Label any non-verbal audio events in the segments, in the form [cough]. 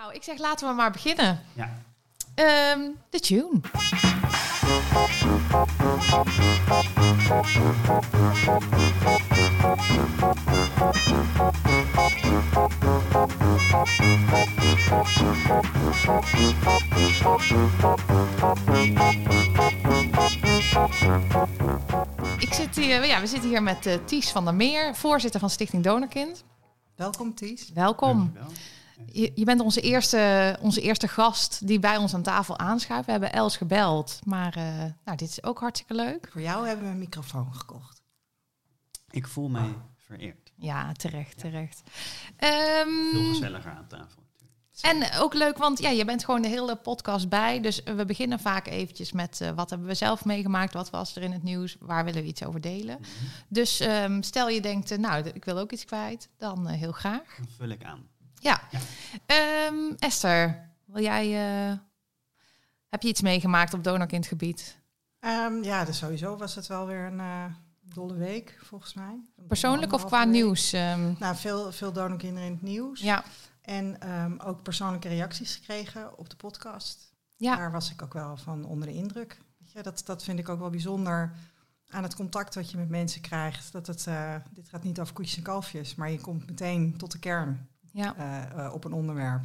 Nou, ik zeg laten we maar beginnen. Ja. Ehm, de tune. Ik zit hier, ja, we zitten hier met eh, Ties van der Meer, voorzitter van Stichting Donorkind. Welkom Ties. Welkom. Dankjewel. Je, je bent onze eerste, onze eerste gast die bij ons aan tafel aanschuift. We hebben Els gebeld, maar eh, nou, dit is ook hartstikke leuk. Voor jou hebben we een microfoon gekocht. Ik voel mij vereerd. Ja, terecht, terecht. Ehm, Veel gezelliger aan tafel. natuurlijk. en ook leuk, want ja, je bent gewoon de hele podcast bij. Dus we beginnen vaak eventjes met eh, wat hebben we zelf meegemaakt, wat was er in het nieuws, waar willen we iets over delen. Mhm. Dus ehm, stel je denkt, eh, nou, ik wil ook iets kwijt, dan eh, heel graag. Dan vul ik aan. Ja. Ja. Ehm, Esther, wil jij, eh, heb je iets meegemaakt op donorkindgebied? Ehm, ja, dus sowieso was het wel weer een eh, dolle week, volgens mij. Een Persoonlijk of qua week. nieuws? ehm? Nou, veel, veel donorkinderen in het nieuws. ja, En ook persoonlijke reacties gekregen op de podcast. ja, Daar was ik ook wel van onder de indruk. Weet je, dat, dat vind ik ook wel bijzonder aan het contact wat je met mensen krijgt. Dat het, eh, dit gaat niet over koetjes en kalfjes, maar je komt meteen tot de kern ja. eh, eh, op een onderwerp.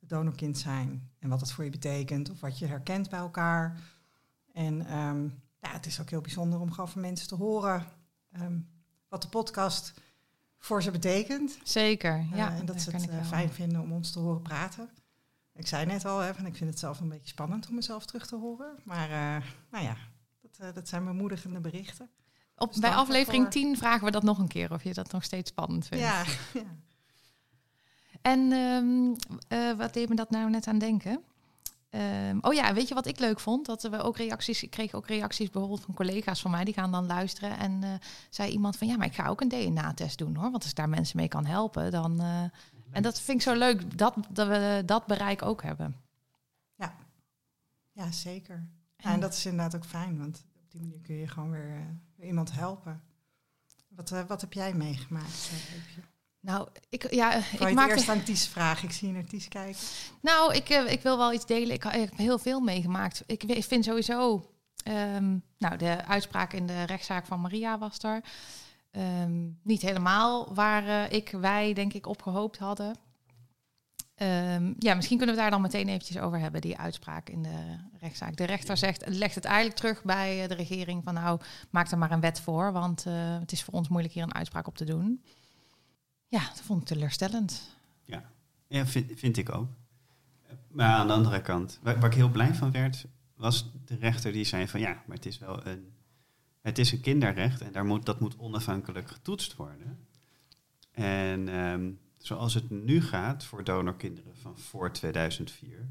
Het donorkind zijn en wat het voor je betekent of wat je herkent bij elkaar. En ehm, ja, het is ook heel bijzonder om gewoon van mensen te horen ehm, wat de podcast voor ze betekent. zeker. Eh, Ja, en dat ze het fijn vinden om ons te horen praten. Ik zei net al, hè, van, ik vind het zelf een beetje spannend om mezelf terug te horen. Maar nou ja, dat, dat zijn bemoedigende berichten. Op, Dus bij aflevering daarvoor. 10 vragen we dat nog een keer of je dat nog steeds spannend vindt. Ja, [laughs] ja. En ehm, eh, wat deed me dat nou net aan denken? Ehm, oh ja, weet je wat ik leuk vond? Dat we ook reacties, ik kreeg ook reacties bijvoorbeeld van collega's van mij, die gaan dan luisteren. En eh, zei iemand van ja, maar ik ga ook een DNA-test doen hoor. Want als ik daar mensen mee kan helpen, dan. eh, en dat vind ik zo leuk dat, dat we dat bereik ook hebben. ja zeker. Ja, en dat is inderdaad ook fijn, want op die manier kun je gewoon weer, weer iemand helpen. Wat, wat heb jij meegemaakt? eh, Eefje? Nou, ik, ja, ik maakte. eerst aan Ties vragen? Ik zie je naar Ties kijken. Nou, ik, eh, ik wil wel iets delen. Ik, ik heb heel veel meegemaakt. Ik, vind sowieso... ehm, nou, de uitspraak in de rechtszaak van Maria was er. Ehm, niet helemaal waar eh, ik, wij, denk ik, op gehoopt hadden. Ehm, ja, misschien kunnen we daar dan meteen eventjes over hebben, die uitspraak in de rechtszaak. De rechter zegt, legt het eigenlijk terug bij eh, de regering van nou, maak er maar een wet voor, want het is voor ons moeilijk hier een uitspraak op te doen. Ja, dat vond ik teleurstellend. Ja, vind, vind ik ook. Maar aan de andere kant, waar, waar ik heel blij van werd, was de rechter die zei van ja, maar het is wel een, het is een kinderrecht en daar moet, dat moet onafhankelijk getoetst worden. En ehm, zoals het nu gaat voor donorkinderen van voor 2004,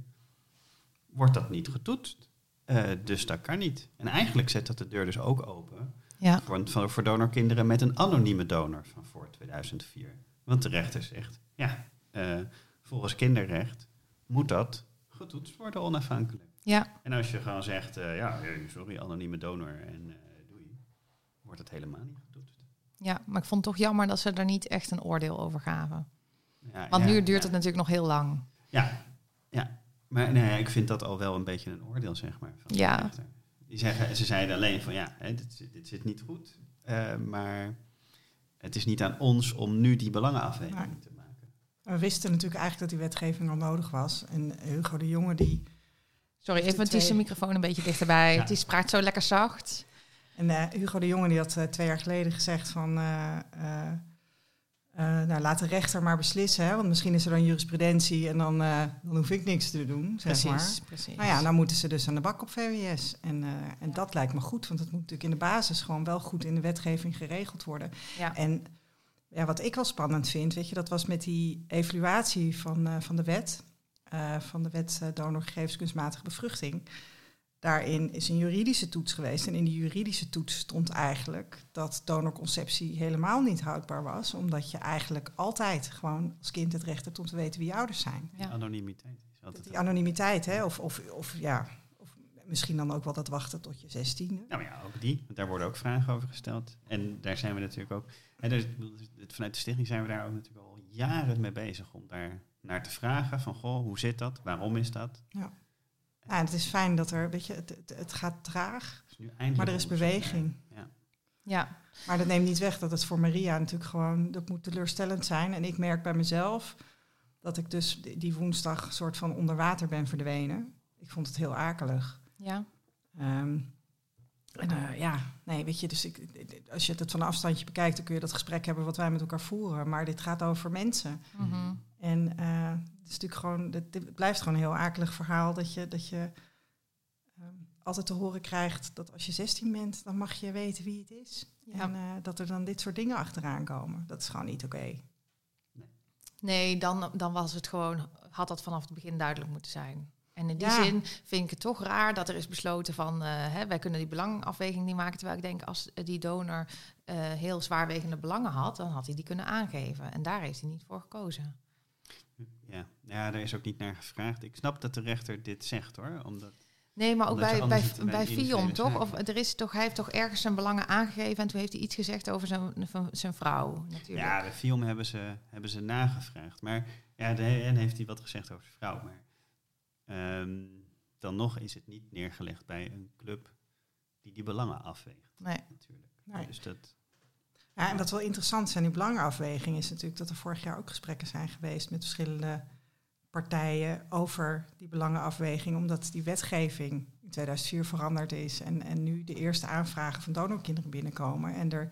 wordt dat niet getoetst. Eh, dus dat kan niet. En eigenlijk zet dat de deur dus ook open Ja. voor, voor donorkinderen met een anonieme donor van voor 2004. Want de rechter zegt, ja, eh, volgens kinderrecht moet dat getoetst worden onafhankelijk. Ja, En als je gewoon zegt, eh, ja, eh, sorry, anonieme donor en doei, wordt het helemaal niet getoetst. Ja, maar ik vond het toch jammer dat ze er niet echt een oordeel over gaven. Ja, Want ja, nu duurt ja. het natuurlijk nog heel lang. Ja, ja. Maar nee, ik vind dat al wel een beetje een oordeel, zeg maar. Van Ja. Die zeggen, ze zeiden alleen van, ja, hè, dit, zit- dit zit niet goed. maar het is niet aan ons om nu die belangenafweging te maken. We wisten natuurlijk eigenlijk dat die wetgeving al nodig was. En Hugo de Jonge die... Sorry, even is de twee- microfoon een beetje dichterbij. Ja. Is praat zo lekker zacht. En eh, Hugo de Jonge die had eh, twee jaar geleden gezegd van... eh, nou, laat de rechter maar beslissen. Hè, want misschien is er dan jurisprudentie en dan, eh, dan hoef ik niks te doen, zeg maar. precies. Nou ja, dan moeten ze dus aan de bak op VWS. En, eh, en dat lijkt me goed, want het moet natuurlijk in de basis gewoon wel goed in de wetgeving geregeld worden. ja. En ja, wat ik wel spannend vind, weet je, dat was met die evaluatie van, eh, van de wet, eh, van de wet eh, donorgegevens kunstmatige bevruchting. Daarin is een juridische toets geweest. En in die juridische toets stond eigenlijk dat donorconceptie helemaal niet houdbaar was. Omdat je eigenlijk altijd gewoon als kind het recht hebt om te weten wie je ouders zijn. Ja. Anonimiteit is altijd... Die anonimiteit, hè? Of, of, of ja, of misschien dan ook wel dat wachten tot je zestiende. Nou ja, ook die. Want daar worden ook vragen over gesteld. En daar zijn we natuurlijk ook... En is- vanuit de stichting zijn we daar ook natuurlijk al jaren mee bezig om daar naar te vragen van, goh, hoe zit dat? Waarom is dat? Ja, en het is fijn dat er, weet je, het, het, het gaat traag, nu eindelijk maar er is beweging. Ja. Ja, Maar dat neemt niet weg dat het voor Maria natuurlijk gewoon, dat moet teleurstellend zijn. En ik merk bij mezelf dat ik dus die woensdag een soort van onder water ben verdwenen. Ik vond het heel akelig. ja. Ehm, en eh, ja, nee, weet je, dus ik, als je het van een afstandje bekijkt, dan kun je dat gesprek hebben wat wij met elkaar voeren. Maar dit gaat over mensen. Mhm. En eh, het is natuurlijk gewoon, het, blijft gewoon een heel akelig verhaal dat je, dat je ehm, altijd te horen krijgt dat als je 16 bent, dan mag je weten wie het is. Ja. En eh, dat er dan dit soort dingen achteraan komen. Dat is gewoon niet oké. Nee, dan, dan was het gewoon, had dat vanaf het begin duidelijk moeten zijn. En in die Ja. zin vind ik het toch raar dat er is besloten van, eh, hè, wij kunnen die belangafweging niet maken. Terwijl ik denk, als die donor heel zwaarwegende belangen had, dan had hij die kunnen aangeven. En daar heeft hij niet voor gekozen. Ja. ja, daar is ook niet naar gevraagd. Ik snap dat de rechter dit zegt hoor. Omdat, Nee, maar ook bij, bij, bij bij Fion, toch? Of er is toch, hij heeft toch ergens zijn belangen aangegeven en toen heeft hij iets gezegd over zijn, van zijn vrouw, natuurlijk. ja, de film hebben ze, hebben ze nagevraagd. Maar ja, de, en heeft hij wat gezegd over zijn vrouw. Maar ehm, dan nog is het niet neergelegd bij een club die die belangen afweegt. Nee. Natuurlijk. Nee. Dus dat, Ja, en wat wel interessant zijn, die belangenafweging, is natuurlijk dat er vorig jaar ook gesprekken zijn geweest met verschillende partijen over die belangenafweging, omdat die wetgeving in 2004 veranderd is en, en nu de eerste aanvragen van donorkinderen binnenkomen en er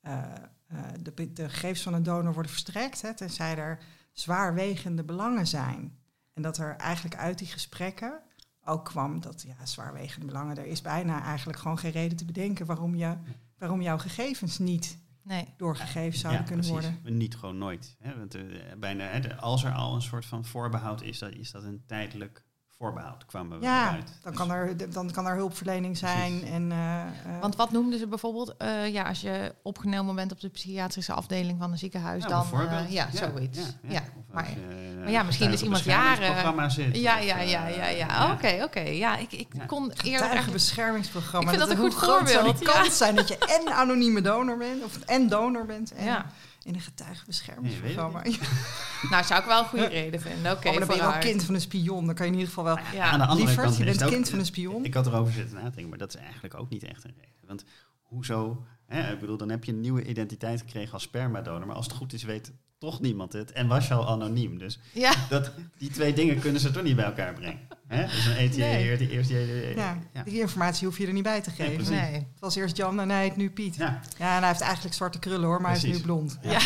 eh, eh, de, gegevens van een donor worden verstrekt, hè, tenzij er zwaarwegende belangen zijn. En dat er eigenlijk uit die gesprekken ook kwam dat ja, zwaarwegende belangen, er is bijna eigenlijk gewoon geen reden te bedenken waarom, je, waarom jouw gegevens niet Nee. doorgegeven zouden ja, kunnen precies. worden. Niet gewoon nooit. Hè? Want, eh, bijna, hè, de- als er al een soort van voorbehoud is, dan is dat een tijdelijk voorbehoud, kwamen we Ja, uit. dan Dus- kan, er, dan kan er hulpverlening zijn. Precies. En, eh, eh, Want wat noemden ze bijvoorbeeld? eh, ja, als je opgenomen bent op de psychiatrische afdeling van een ziekenhuis, Ja, dan bijvoorbeeld. ja, zoiets. Ja, maar, je, maar ja, misschien is iemand jaren- Programma zit. ja, ja, ja, ja, ja. Oké, oké. Ja, ik, ik Ja. kon eerder eigenlijk- Getuigenbeschermingsprogramma. Ik vind dat een hoe goed voorbeeld, ja. kans zijn dat je en anonieme donor bent, of en donor bent, en Ja. In een getuigenbeschermingsprogramma. Nee, [laughs] Nou, zou ik wel een goede reden vinden. Oké, oh, maar dan ben je wel kind van een spion. Dan kan je in ieder geval wel... Ja. Aan de andere Lieverd, kant je bent ook- kind van een spion. Ik had erover zitten nadenken, maar dat is eigenlijk ook niet echt een reden. Want hoezo? Hè, ik bedoel, dan heb je een nieuwe identiteit gekregen als spermadonor, maar als het goed is weet toch niemand het en was je al anoniem. Dus Ja, dat, die twee dingen kunnen ze toch niet bij elkaar brengen. Hè? Dus een ETA, Nee. die eerste ETA. Ja, ja. die informatie hoef je er niet bij te geven. nee. het was eerst Jan en hij heet nu Piet. Ja. Ja, en hij heeft eigenlijk zwarte krullen hoor, maar hij is nu blond. Ja. Ja,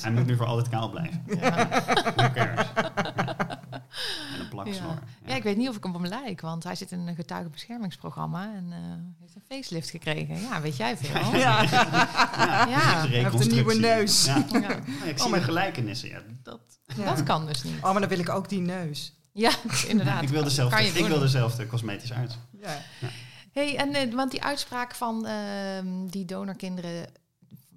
hij moet nu voor altijd kaal blijven. Ja. En een plaksnor. Ja. ja, ik weet niet of ik hem lijk, want hij zit in een getuigenbeschermingsprogramma en eh, heeft een facelift gekregen. Ja, weet jij veel? [laughs] Ja. Ja, Hij heeft een nieuwe neus. Ja. Ja. Ja, ik zie Oh, maar- gelijkenissen. Ja, dat, Ja. Dat kan dus niet. Oh, maar dan wil ik ook die neus. Ja, [laughs] inderdaad. ik wil Kan dezelfde, je ik wil dezelfde cosmetisch uit. Ja. Hey, en eh, want die uitspraak van ehm, die donorkinderen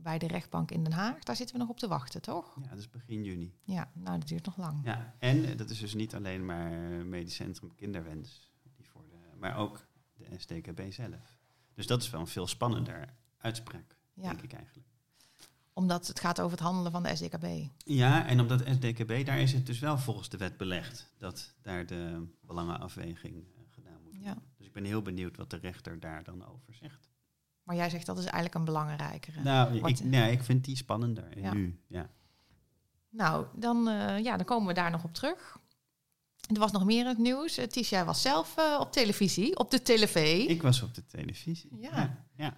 bij de rechtbank in Den Haag, daar zitten we nog op te wachten, toch? Ja, dat is begin juni. Ja, nou, dat duurt nog lang. Ja, en eh, dat is dus niet alleen maar Medisch Centrum Kinderwens, die voor de, maar ook de SDKB zelf. Dus dat is wel een veel spannender uitspraak, Ja, denk ik eigenlijk. omdat het gaat over het handelen van de SDKB. Ja, en op dat SDKB, daar is het dus wel volgens de wet belegd dat daar de belangenafweging eh, gedaan moet worden. Ja. Dus ik ben heel benieuwd wat de rechter daar dan over zegt. Maar jij zegt dat is eigenlijk een belangrijkere. Nou, Wat- ik, nee, ik vind die spannender Ja. nu. Ja. Nou, dan, eh, ja, dan komen we daar nog op terug. Er was nog meer in het nieuws. Uh, Ties, jij was zelf eh, op televisie, op de tv. Ik was op de televisie. Ja. ja.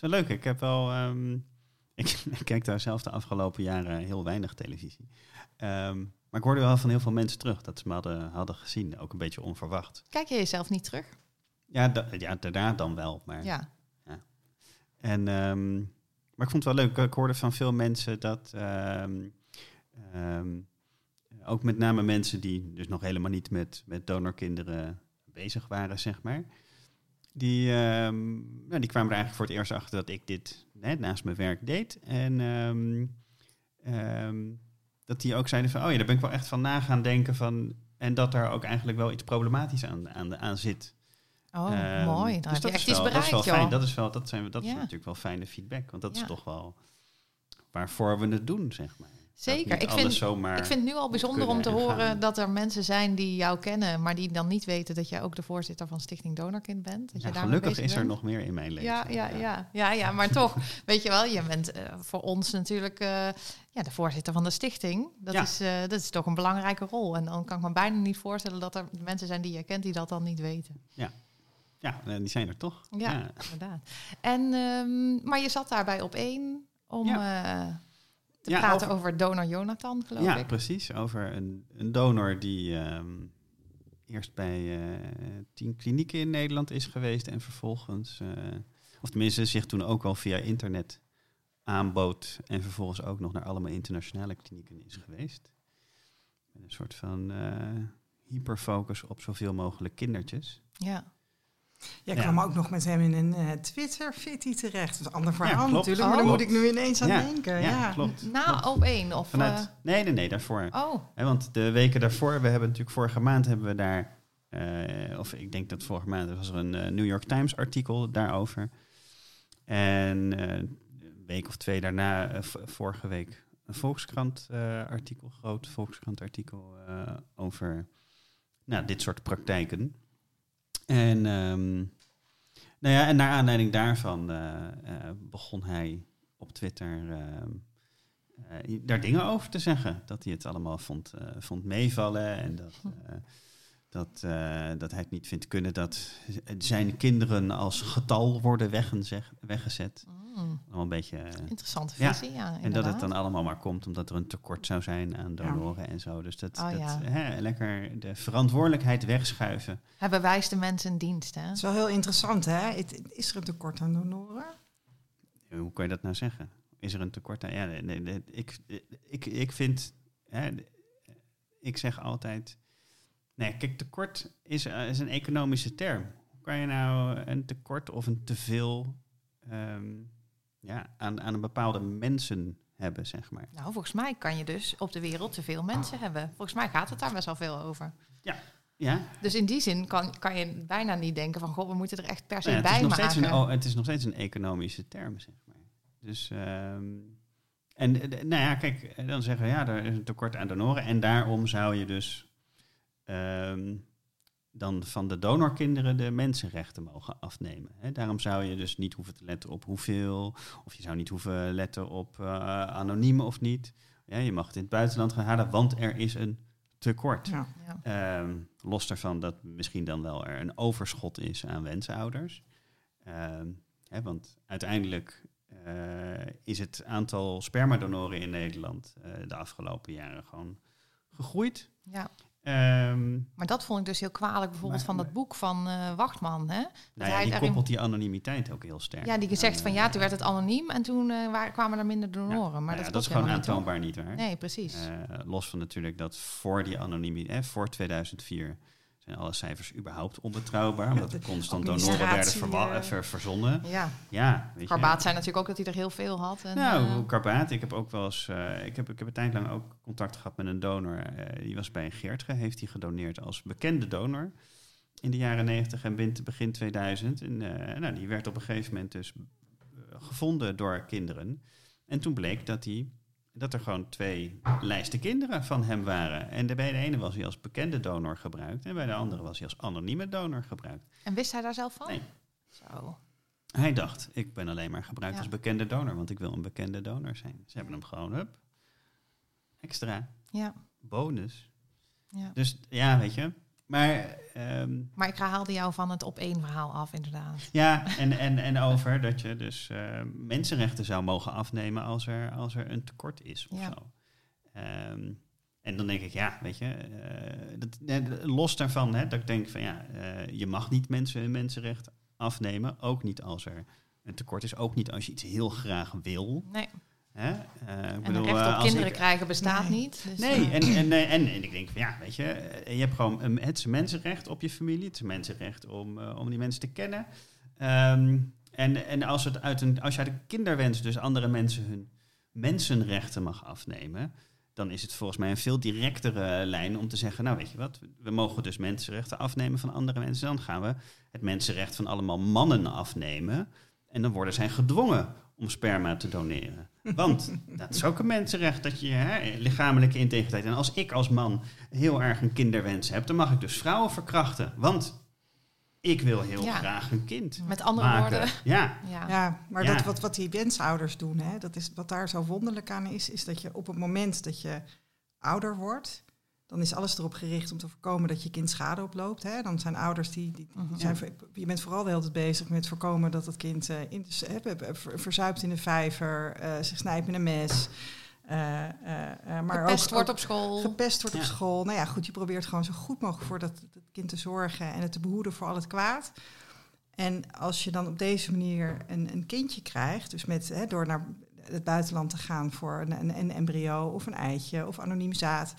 wel leuk. Ik heb wel. ehm, [laughs] ik, ik kijk daar zelf de afgelopen jaren heel weinig televisie. Ehm, maar ik hoorde wel van heel veel mensen terug dat ze me hadden, hadden gezien. Ook een beetje onverwacht. Kijk je jezelf niet terug? Ja, da- ja daarna dan wel. Maar, Ja. En, ehm, maar ik vond het wel leuk. Ik hoorde van veel mensen dat. ehm, ehm, ook met name mensen die dus nog helemaal niet met, met donorkinderen bezig waren, zeg maar. Die, nou, die kwamen er eigenlijk voor het eerst achter dat ik dit hè, naast mijn werk deed. En dat die ook zeiden van, oh ja, daar ben ik wel echt van na gaan denken van... En dat daar ook eigenlijk wel iets problematisch aan, aan zit. Oh, Ehm, mooi. Dan dus heb je dat echt is iets wel, dat is bereikt, wel fijn. Dat is, wel, dat zijn, we- dat is Ja. natuurlijk wel fijne feedback. Want dat Ja. is toch wel waarvoor we het doen, zeg maar. Zeker. Ik vind, ik vind het nu al bijzonder om te en horen gaan. dat er mensen zijn die jou kennen, maar die dan niet weten dat jij ook de voorzitter van Stichting Donorkind bent. Dat Ja, je gelukkig is er bent. nog meer in mijn leven. Ja, ja, ja, ja, ja, maar toch, [laughs] weet je wel, je bent eh, voor ons natuurlijk eh, ja, de voorzitter van de stichting. Dat, Ja. is, eh, dat is toch een belangrijke rol. En dan kan ik me bijna niet voorstellen dat er mensen zijn die je kent die dat dan niet weten. Ja, eh, die zijn er toch. Ja, inderdaad. En, ehm, maar je zat daarbij op één om eh, te Ja, praten over- over, donor Jonathan, geloof Ja, ik. precies. Over een, een donor die ehm, eerst bij eh, tien klinieken in Nederland is geweest en vervolgens, of tenminste zich toen ook al via internet aanbood en vervolgens ook nog naar allemaal internationale klinieken is geweest. Met een soort van hyperfocus op zoveel mogelijk kindertjes. Ja. Jij Ja. kwam ook nog met hem in een eh, Twitter-fitty terecht. Dat is een ander verhaal natuurlijk, maar Oh. daar moet ik nu ineens aan Ja, denken. Ja, Ja, klopt. Na klopt. op één of... Vanuit, eh, nee, nee, nee, daarvoor. oh, Hè, want de weken daarvoor, we hebben natuurlijk vorige maand hebben we daar, eh, of ik denk dat vorige maand was er een New York Times artikel daarover. En eh, een week of twee daarna, vorige week, een Volkskrant eh, artikel, groot Volkskrant artikel eh, over nou, dit soort praktijken. En, ehm, nou ja, en naar aanleiding daarvan eh, eh, begon hij op Twitter ehm, eh, daar dingen over te zeggen. Dat hij het allemaal vond, vond meevallen en dat, eh, dat, eh, dat hij het niet vindt kunnen dat zijn kinderen als getal worden weggezeg- weggezet. mm, Allemaal een beetje. eh, interessante Ja, visie, ja, en dat het dan allemaal maar komt omdat er een tekort zou zijn aan donoren en zo. Dus dat, Oh, dat ja. hè, lekker de verantwoordelijkheid wegschuiven. Hij bewijst de mensen een dienst, hè? Het is wel heel interessant, hè? Is er een tekort aan donoren? Hoe kan je dat nou zeggen? Is er een tekort aan? Ja, nee, nee, nee, ik, ik, ik vind, hè, ik zeg altijd, nee, kijk, tekort is, eh, is een economische term. Hoe kan je nou een tekort of een teveel ehm, ja, aan, aan een bepaalde mensen hebben, zeg maar? Nou, volgens mij kan je dus op de wereld te veel mensen hebben. Volgens mij gaat het daar best wel veel over. Ja, Dus in die zin kan, kan je bijna niet denken van... God, we moeten er echt per se Nou ja, bij maken. steeds een, oh, het is nog steeds een economische term, zeg maar. Dus, ehm, en eh, nou ja, kijk, eh, dan zeggen we ja, er is een tekort aan donoren. En daarom zou je dus ehm, dan van de donorkinderen de mensenrechten mogen afnemen. Hè? Daarom zou je dus niet hoeven te letten op hoeveel, of je zou niet hoeven letten op eh anoniem of niet. Ja, je mag het in het buitenland gaan halen, want er is een tekort. Ja. Ja. Ehm, los daarvan dat misschien dan wel er een overschot is aan wensouders. Ehm, hè, want uiteindelijk eh, is het aantal spermadonoren in Nederland eh, de afgelopen jaren gewoon gegroeid. ja, Ehm, maar dat vond ik dus heel kwalijk bijvoorbeeld Maar- van dat boek van eh, Wachtman, hè? nou ja, hij die koppelt die anonimiteit ook heel sterk. Ja, die zegt van ja, toen werd het anoniem en toen eh, waar, kwamen er minder donoren. ja, maar nou dat, ja, dat is gewoon aantoonbaar niet waar. Nee, precies. Eh, los van natuurlijk dat voor die anonimie, eh, voor 2004 zijn alle cijfers überhaupt onbetrouwbaar, omdat er constant donoren werden eh, ver- verzonnen. ja, Ja, weet je. Karbaat zei natuurlijk ook dat hij er heel veel had. En, Nou, eh, karbaat. Ik heb ook wel eens. eh, ik, heb, ik heb een tijd lang ook contact gehad met een donor. die was bij een Geertge, heeft hij gedoneerd als bekende donor. In de jaren 90 en begin- begin 2000. En nou, die werd op een gegeven moment dus gevonden door kinderen. En toen bleek dat, hij, dat er gewoon twee lijsten kinderen van hem waren. En de, bij de ene was hij als bekende donor gebruikt. En bij de andere was hij als anonieme donor gebruikt. en wist hij daar zelf van? Nee. Zo. Hij dacht, ik ben alleen maar gebruikt Ja. als bekende donor, want ik wil een bekende donor zijn. Ze hebben hem gewoon, hup, extra, Ja, bonus. ja. Dus ja, weet je. Maar ehm, Maar ik haalde jou van het op één verhaal af, inderdaad. ja, en, en, en over [laughs] dat je dus eh, mensenrechten zou mogen afnemen als er, als er een tekort is of Ja. zo. Ehm, en dan denk ik, ja, weet je, eh, dat, eh, los daarvan hè, dat ik denk van ja, je mag niet mensen hun mensenrecht afnemen, ook niet als er een tekort is, ook niet als je iets heel graag wil. Nee. Hè? Eh, ik En bedoel, een recht eh, op als kinderen ik- krijgen bestaat Nee. niet. Dus, Nee, eh, en, en, en, en, en ik denk van ja, weet je, eh, je hebt gewoon een, het is een mensenrecht op je familie, het is een mensenrecht om, eh, om die mensen te kennen. Ehm, en en als, het uit een, als je uit een kinderwens dus andere mensen hun mensenrechten mag afnemen, dan is het volgens mij een veel directere lijn om te zeggen, nou weet je wat, we mogen dus mensenrechten afnemen van andere mensen, dan gaan we het mensenrecht van allemaal mannen afnemen. En dan worden zij gedwongen om sperma te doneren. Want dat is ook een mensenrecht dat je hè, lichamelijke integriteit. En als ik als man heel erg een kinderwens heb, dan mag ik dus vrouwen verkrachten. Want ik wil heel Ja. graag een kind. Met andere maken. woorden. Ja, Ja. Ja, maar Ja. Dat, wat, wat die wensouders doen, hè, dat is, wat daar zo wonderlijk aan is, is dat je op het moment dat je ouder wordt, dan is alles erop gericht om te voorkomen dat je kind schade oploopt. Hè. Dan zijn ouders die, die, die Mhm. zijn, je bent vooral de hele tijd bezig met voorkomen dat het kind eh, in, de- verzuipt in de vijver, eh, zich snijdt met een mes. eh, maar Gepest ook, wordt ook op school. gepest wordt Ja. op school. Nou ja, goed, je probeert gewoon zo goed mogelijk voor dat, dat kind te zorgen en het te behoeden voor al het kwaad. En als je dan op deze manier een, een kindje krijgt, dus met, hè, door naar het buitenland te gaan voor een, een, een embryo of een eitje of anoniem zaad,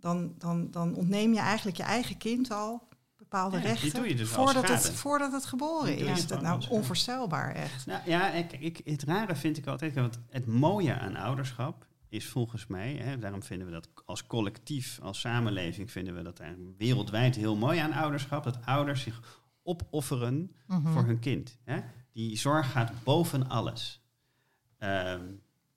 dan, dan, dan ontneem je eigenlijk je eigen kind al bepaalde Ja, rechten doe je dus voordat, het, voordat het geboren is. Dat nou onvoorstelbaar echt. Nou ja, ik, ik, het rare vind ik altijd, want het mooie aan ouderschap is volgens mij, hè, daarom vinden we dat als collectief, als samenleving, vinden we dat eigenlijk wereldwijd heel mooi aan ouderschap, dat ouders zich opofferen Mhm. voor hun kind. Hè? Die zorg gaat boven alles. Ehm,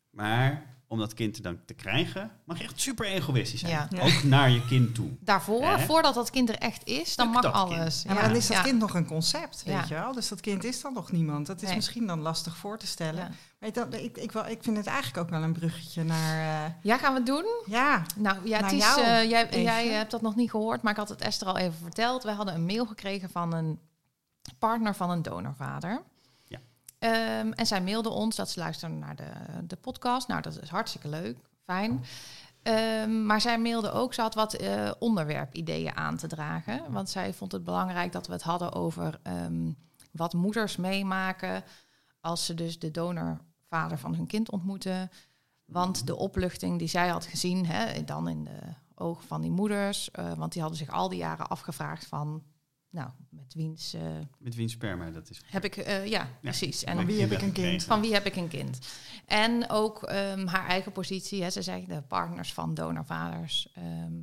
maar om dat kind dan te krijgen, mag je echt super egoïstisch zijn. Ja. Ja. Ook naar je kind toe. Daarvoor, Hè? voordat dat kind er echt is, dan Lukt mag alles. Ja, maar dan is dat ja. kind nog een concept, weet Ja. je wel. Dus dat kind is dan nog niemand. Dat is Nee. misschien dan lastig voor te stellen. Ja. Maar ik, dat- ik, ik, wel, ik vind het eigenlijk ook wel een bruggetje naar... eh, Ja, gaan we het doen? ja, Nou ja, het is, eh, jij, jij hebt dat nog niet gehoord, maar ik had het Esther al even verteld. We hadden een mail gekregen van een partner van een donorvader. Ehm, en zij mailde ons dat ze luisterde naar de, de podcast. Nou, dat is hartstikke leuk, fijn. Ehm, maar zij mailde ook, ze had wat eh, onderwerpideeën aan te dragen. Want zij vond het belangrijk dat we het hadden over ehm, wat moeders meemaken als ze dus de donorvader van hun kind ontmoeten. Want de opluchting die zij had gezien, hè, dan in de ogen van die moeders, eh, want die hadden zich al die jaren afgevraagd van, nou, met wiens eh, Met wiens sperma dat is. heb ik, eh, ja, precies. En Van wie heb ik een kind? van wie heb ik een kind? En ook ehm, haar eigen positie, hè, ze zei de partners van donorvaders, ehm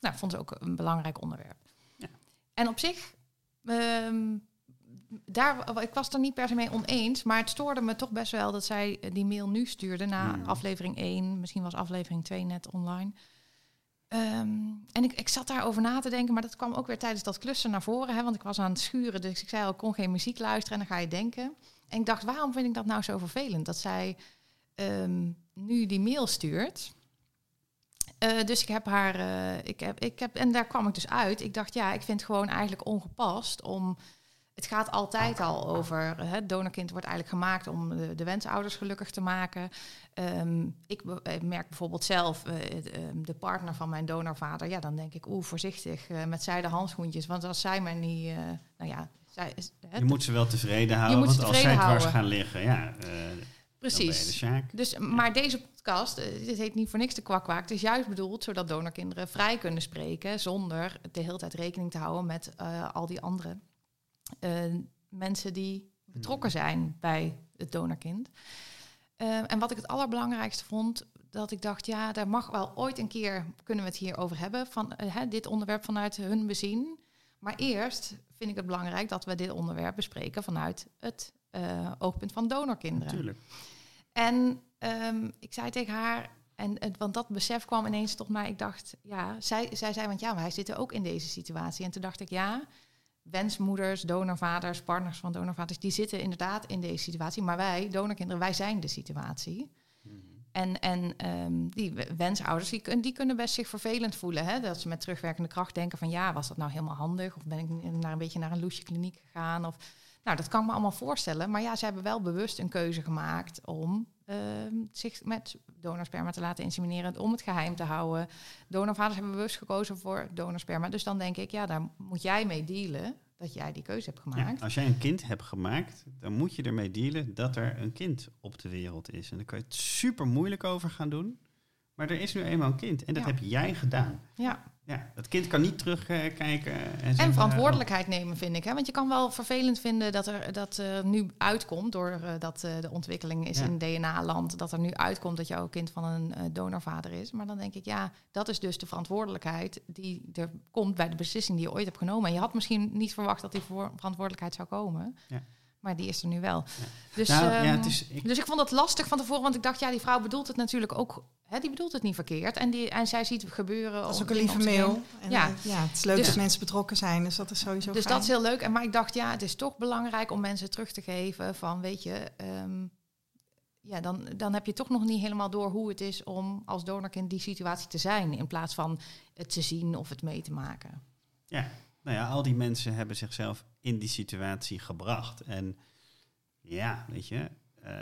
nou, vond ze ook een belangrijk onderwerp. Ja. En op zich, ehm, daar, ik was het er niet per se mee oneens, maar het stoorde me toch best wel dat zij eh, die mail nu stuurde na Hmm. aflevering 1, misschien was aflevering 2 net online. Ehm, en ik, ik zat daarover na te denken, maar dat kwam ook weer tijdens dat klussen naar voren. Hè, want ik was aan het schuren, dus ik zei al, ik kon geen muziek luisteren. En dan ga je denken. En ik dacht, waarom vind ik dat nou zo vervelend? Dat zij ehm, nu die mail stuurt. Eh, dus ik heb haar, eh, ik heb, ik heb, en daar kwam ik dus uit. Ik dacht, ja, ik vind het gewoon eigenlijk ongepast om. Het gaat altijd al over. Het donorkind wordt eigenlijk gemaakt om de, de wensouders gelukkig te maken. Ehm, ik eh, merk bijvoorbeeld zelf, eh, het, ehm, de partner van mijn donorvader, ja, dan denk ik, oeh, voorzichtig eh, met zijde handschoentjes. Want als zij mij niet, nou ja, zij is, hè, Je moet ze wel tevreden houden, want als zij dwars gaan liggen, ja, de precies. Dus, maar deze podcast, dit heet niet voor niks de kwakwak. Het is juist bedoeld zodat donorkinderen vrij kunnen spreken zonder de hele tijd rekening te houden met al die andere eh, mensen die betrokken zijn bij het donorkind. Eh, en wat ik het allerbelangrijkste vond, dat ik dacht, ja, daar mag wel ooit een keer kunnen we het hier over hebben, van eh, hè, dit onderwerp vanuit hun bezien. Maar eerst vind ik het belangrijk dat we dit onderwerp bespreken vanuit het eh, oogpunt van donorkinderen. Natuurlijk. En ehm, ik zei tegen haar, en, en- want dat besef kwam ineens tot mij. Ik dacht, ja, zij, zij zei, want ja, wij zitten ook in deze situatie. En toen dacht ik, ja, wensmoeders, donorvaders, partners van donorvaders, die zitten inderdaad in deze situatie. Maar wij, donorkinderen, wij zijn de situatie. Mhm. En, en ehm, die wensouders, die, die kunnen best zich vervelend voelen. Hè? Dat ze met terugwerkende kracht denken van... ja, was dat nou helemaal handig? Of ben ik naar een beetje naar een loesje kliniek gegaan? Of, nou, dat kan ik me allemaal voorstellen. Maar ja, ze hebben wel bewust een keuze gemaakt... om zich met donorsperma te laten insemineren... om het geheim te houden. Donorvaders hebben bewust gekozen voor donorsperma. Dus dan denk ik, ja, daar moet jij mee dealen... dat jij die keuze hebt Ja, gemaakt. als jij een kind hebt gemaakt, dan moet je ermee dealen dat er een kind op de wereld is. En dan kan je het super moeilijk over gaan doen. Maar er is nu eenmaal een kind en dat Ja. heb jij gedaan. Ja. Ja, dat kind kan niet terugkijken en En verantwoordelijkheid nemen, vind ik. Hè? Want je kan wel vervelend vinden dat er dat er nu uitkomt, doordat eh de ontwikkeling is Ja. in DNA-land, dat er nu uitkomt dat jouw kind van een eh, donorvader is. Maar dan denk ik, ja, dat is dus de verantwoordelijkheid die er komt bij de beslissing die je ooit hebt genomen. En je had misschien niet verwacht dat die voor- verantwoordelijkheid zou komen. Ja. Maar die is er nu wel. Ja. Dus, Nou, ehm, ja, het is, ik, dus ik vond het lastig van tevoren, want ik dacht, ja, die vrouw bedoelt het natuurlijk ook, hè, die bedoelt het niet verkeerd. En, die, en zij ziet het gebeuren. Dat is ook een lieve mail. En, Ja. eh, ja, het is leuk Dus- dat mensen betrokken zijn, dus dat is sowieso Dus fijn. dat is heel leuk. En maar ik dacht, ja, het is toch belangrijk om mensen terug te geven van, weet je, ehm, ja, dan, dan heb je toch nog niet helemaal door hoe het is om als donorkind die situatie te zijn, in plaats van het te zien of het mee te maken. nou ja, al die mensen hebben zichzelf in die situatie gebracht. En ja, weet je, eh,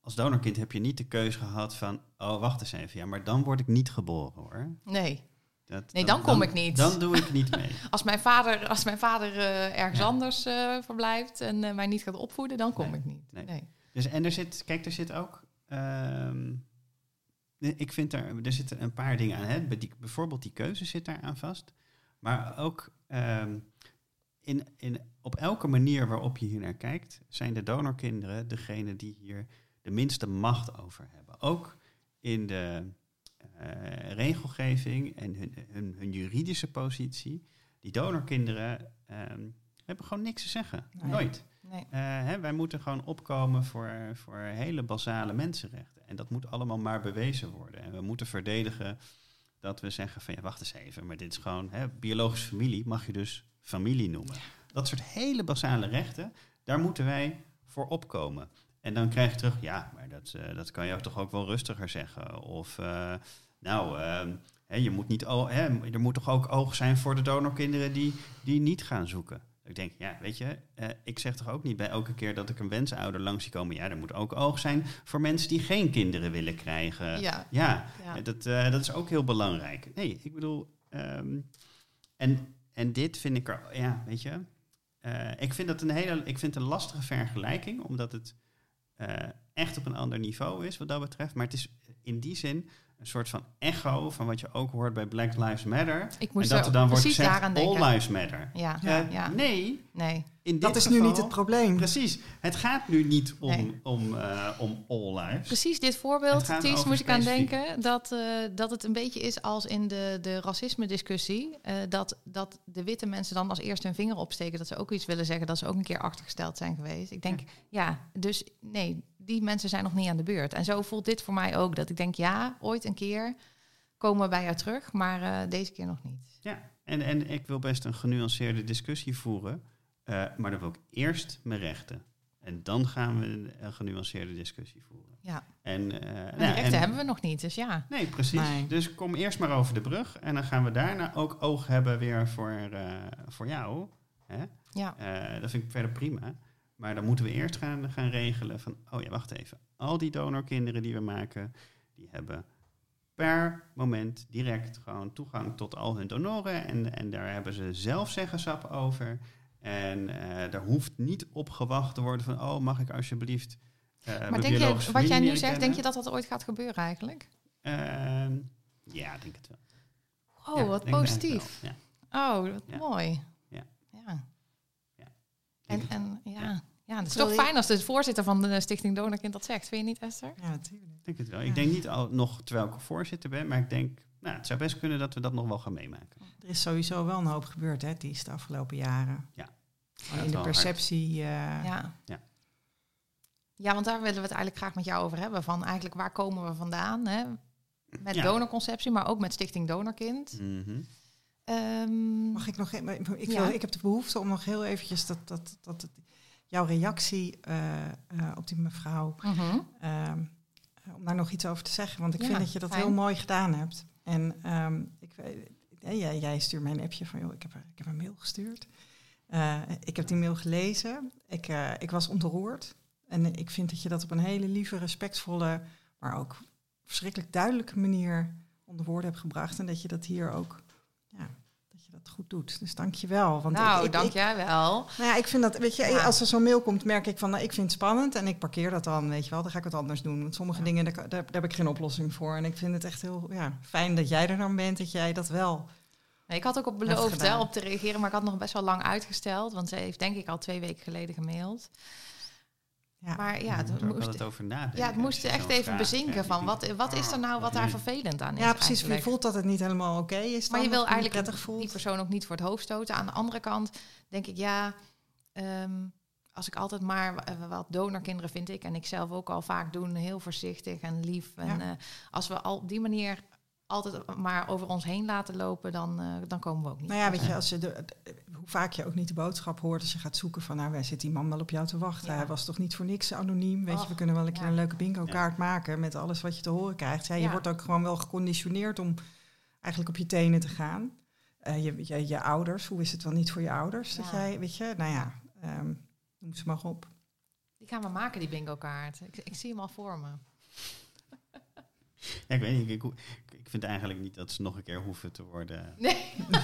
als donorkind heb je niet de keuze gehad van, oh, wacht eens even, ja, maar dan word ik niet geboren hoor. Nee, Dat, Nee, dan kom ik niet. Dan doe ik niet mee. [laughs] als mijn vader, als mijn vader eh, ergens Ja. anders eh, verblijft en mij niet gaat opvoeden, dan kom Nee, ik niet. nee. Nee. Dus, en er zit, kijk, er zit ook. ehm, ik vind er, er zitten een paar dingen aan. Hè? Die, bijvoorbeeld die keuze zit daar aan vast. Maar ook ehm, in, in, op elke manier waarop je hier naar kijkt, zijn de donorkinderen degene die hier de minste macht over hebben. Ook in de eh, regelgeving en hun, hun, hun juridische positie. Die donorkinderen ehm, hebben gewoon niks te zeggen. Nee. Nooit. Nee. Eh, hè, wij moeten gewoon opkomen voor, voor hele basale mensenrechten. En dat moet allemaal maar bewezen worden. En we moeten verdedigen dat we zeggen van ja, wacht eens even, maar dit is gewoon hè, biologische familie, mag je dus familie noemen. Dat soort hele basale rechten, daar moeten wij voor opkomen. En dan krijg je terug, ja, maar dat, eh, dat kan je toch ook wel rustiger zeggen. Of eh, nou, ehm, hè, je moet niet, hè, er moet toch ook oog zijn voor de donorkinderen die, die niet gaan zoeken. Ik denk, ja, weet je, eh, ik zeg toch ook niet bij elke keer dat ik een wensouder langs zie komen. Ja, er moet ook oog zijn voor mensen die geen kinderen willen krijgen. Ja. Ja, Ja. Dat, dat is ook heel belangrijk. Nee, ik bedoel, ehm, en, en dit vind ik er, ja, weet je, eh, ik vind dat een hele, ik vind een lastige vergelijking, omdat het eh, echt op een ander niveau is wat dat betreft. Maar het is in die zin een soort van echo van wat je ook hoort bij Black Lives Matter. Ik moest en dat er dan wordt gezegd, all denken. lives matter. Ja, Ja. ja. Nee, Nee. in dat is nu niet het probleem. Precies. Het gaat nu niet om, Nee. om, eh, om all lives. Precies dit voorbeeld, Ties, moest ik aan denken. Dat, eh, dat het een beetje is als in de, de racisme-discussie. eh, dat, dat de witte mensen dan als eerste hun vinger opsteken. Dat ze ook iets willen zeggen. Dat ze ook een keer achtergesteld zijn geweest. Ik denk, ja, dus nee, die mensen zijn nog niet aan de beurt. En zo voelt dit voor mij ook. Dat ik denk, ja, ooit een keer komen we bij jou terug. Maar eh, deze keer nog niet. Ja, en, en ik wil best een genuanceerde discussie voeren. eh, maar dan wil ik eerst mijn rechten. En dan gaan we een, genuanceerde discussie voeren. Ja, En, eh, en nou, rechten en- hebben we nog niet. Dus ja, Nee, precies. Nee. Dus kom eerst maar over de brug. En dan gaan we daarna ook oog hebben weer voor, eh, voor jou. Hè? ja. Eh, dat vind ik verder prima. Maar dan moeten we eerst gaan, gaan regelen van... oh ja, wacht even. Al die donorkinderen die we maken... die hebben per moment direct gewoon toegang tot al hun donoren. En, en daar hebben ze zelf zeggenschap over. En eh, daar hoeft niet op gewacht te worden van... oh, mag ik alsjeblieft eh Maar denk je, wat jij nu zegt, denk je dat dat ooit gaat gebeuren eigenlijk? Ehm, ja, ik denk het wel. Oh, Ja, wat positief. Ja. Oh, wat Ja. mooi. Ja. ja. En, en ja. Ja. het is toch fijn als de voorzitter van de Stichting Donorkind dat zegt. Vind je niet, Esther? Ja, natuurlijk. Ik denk het wel. Ja. Ik denk niet al nog terwijl ik voorzitter ben, maar ik denk, nou, het zou best kunnen dat we dat nog wel gaan meemaken. Er is sowieso wel een hoop gebeurd, hè, die is de afgelopen jaren. Ja. In de perceptie. eh, Ja. Ja. Ja, want daar willen we het eigenlijk graag met jou over hebben. Van eigenlijk waar komen we vandaan? Hè? Met Ja. donorconceptie, maar ook met Stichting Donorkind. Mhm. Ehm, Mag ik nog even? Ik, wil, ik heb de behoefte om nog heel eventjes dat, dat, dat het, jouw reactie eh, eh, op die mevrouw, mhm. ehm, eh, om daar nog iets over te zeggen. Want ik Ja, vind dat je dat fijn. heel mooi gedaan hebt. En ehm, ik, weet- jij, jij stuurt mij een appje van, joh, ik heb, ik heb een mail gestuurd. Ik heb die mail gelezen. Ik, ik was ontroerd. En ik vind dat je dat op een hele lieve, respectvolle, maar ook verschrikkelijk duidelijke manier onder woorden hebt gebracht. En dat je dat hier ook, dat goed doet. Dus dank je wel. Want nou, ik, ik, dank ik- jij wel. nou ja, ik vind dat, weet je, Ja. als er zo'n mail komt, merk ik van, nou, ik vind het spannend en ik parkeer dat dan, weet je wel, dan ga ik wat anders doen. Want sommige Ja. dingen, daar, daar, daar heb ik geen oplossing voor. En ik vind het echt heel ja, fijn dat jij er dan bent, dat jij dat wel. Ik had ook op beloofd wel op te reageren, maar ik had nog best wel lang uitgesteld. Want ze heeft denk ik al twee weken geleden gemaild. Ja. Maar ja, het moest, altijd over nadenken. ja, het moest je echt even vraag bezinken van wat, wat is er nou wat daar vervelend aan is. ja, precies. Je voelt dat het niet helemaal oké is. Maar je wil eigenlijk prettig voelt. die persoon ook niet voor het hoofd stoten. Aan de andere kant denk ik, ja, ehm, als ik altijd maar eh, wat donorkinderen vind ik en ik zelf ook al vaak doen, heel voorzichtig en lief. En Ja. eh, als we al op die manier altijd maar over ons heen laten lopen, dan, eh, dan komen we ook niet. Nou ja, weet je, als je de, de- hoe vaak je ook niet de boodschap hoort als je gaat zoeken van, nou, waar zit die man wel op jou te wachten? Ja. Hij was toch niet voor niks anoniem? Weet je, we kunnen wel een keer ja. een leuke bingo-kaart maken met alles wat je te horen krijgt. Ja, je Ja. wordt ook gewoon wel geconditioneerd om eigenlijk op je tenen te gaan. Eh, je, je, je ouders, hoe is het wel niet voor je ouders? Dat jij, weet je, nou ja, ehm, noem ze maar op. Die gaan we maken, die bingo kaart. Ik, ik zie hem al voor me. [laughs] Ja, ik weet niet. Ik, vind eigenlijk niet dat ze nog een keer hoeven te worden [laughs] Nee.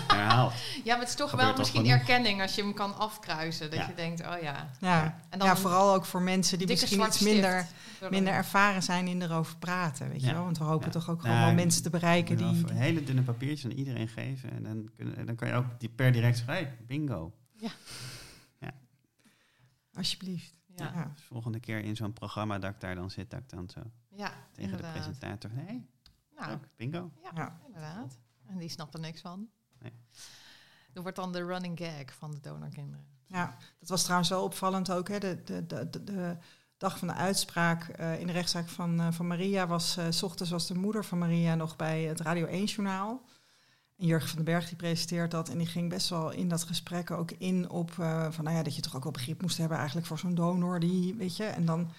herhaald. Ja, maar het is toch Gebeurt wel misschien genoeg. erkenning als je hem kan afkruisen. Dat Ja. je denkt, oh ja. Ja, En dan ja een vooral ook voor mensen die misschien iets minder, minder ervaren zijn in erover praten. Weet je wel? Want we hopen Ja. toch ook Nou, gewoon wel mensen te bereiken die, wel hele dunne papiertjes aan iedereen geven. En dan, kunnen, dan kan je ook die per direct zeggen, hey, bingo. alsjeblieft. Ja, Ja. Dus volgende keer in zo'n programma dat ik daar dan zit, dat ik dan zo ja tegen de presentator, hey, Nou, bingo. ja, Ja. inderdaad. En die snapt er niks van. Nee. Dat wordt dan de running gag van de donorkinderen. Ja, dat was trouwens wel opvallend ook. Hè. De, de, de, de, dag van de uitspraak eh, in de rechtszaak van, eh, van Maria was... eh, s ochtends was de moeder van Maria nog bij het Radio 1-journaal. En Jurgen van den Berg die presenteert dat. En die ging best wel in dat gesprek ook in op... eh, van, nou ja, dat je toch ook wel begrip moest hebben eigenlijk voor zo'n donor. Die, weet je, en dan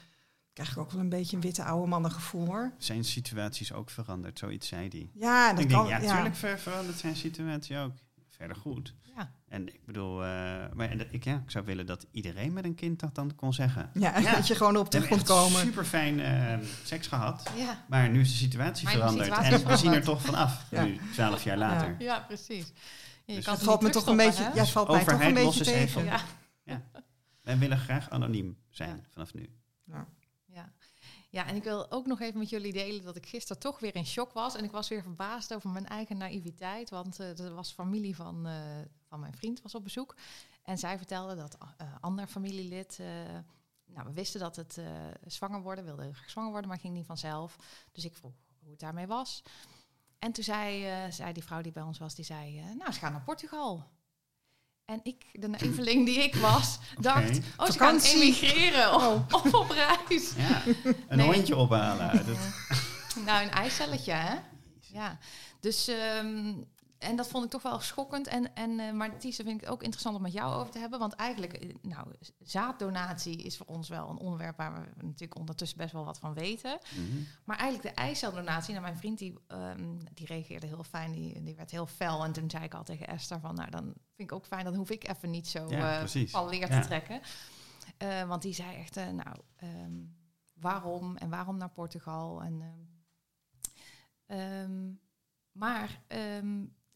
krijg ik ook wel een beetje een witte oude mannengevoel hoor. Zijn situaties ook veranderd? Zoiets zei hij. Ja, dat ik kan. denk, ja, ja. tuurlijk ver- verandert zijn situatie ook. Verder goed. Ja, En ik bedoel, eh, maar en ik, ja, ik zou willen dat iedereen met een kind dat dan kon zeggen. Ja, [laughs] Ja. dat je gewoon op terug kon komen. super fijn seks gehad. ja. Maar nu is de situatie Maar de veranderd. situatie en we zien er veranderd. toch vanaf. Ja. Nu, twaalf jaar later. ja precies. Ja, je Dus kan Het valt me toch een beetje, ja, het valt mij toch een Overheid, los beetje tegen. Ja. Wij willen graag anoniem zijn Ja. vanaf nu. Ja. Ja, en ik wil ook nog even met jullie delen dat ik gisteren toch weer in shock was. En ik was weer verbaasd over mijn eigen naïviteit. Want eh er was familie van, eh, van mijn vriend was op bezoek. En zij vertelde dat eh ander familielid... nou, we wisten dat het zwanger worden, wilde zwanger worden, maar ging niet vanzelf. Dus ik vroeg hoe het daarmee was. En toen zei, zei die vrouw die bij ons was, die zei, nou, ze gaan naar Portugal. En ik, de naïveling die ik was, [laughs] dacht, oh, ze gaan Vakantie. emigreren of, [laughs] of op reis. Ja, een Nee. hondje ophalen. [laughs] Dat, Nou, een eicelletje, hè? Ja. Dus, ehm, en dat vond ik toch wel schokkend. En, en, eh maar vind ik het ook interessant om met jou over te hebben. Want eigenlijk, eh, nou, zaaddonatie is voor ons wel een onderwerp waar we natuurlijk ondertussen best wel wat van weten. Mhm. Maar eigenlijk de eiceldonatie, nou, mijn vriend die, ehm, die reageerde heel fijn, die, die werd heel fel. En toen zei ik al tegen Esther van, nou, dan vind ik ook fijn, dan hoef ik even niet zo Ja, van leer Ja. te trekken. Eh, want die zei echt, nou, ehm, waarom en waarom naar Portugal? En, ehm, maar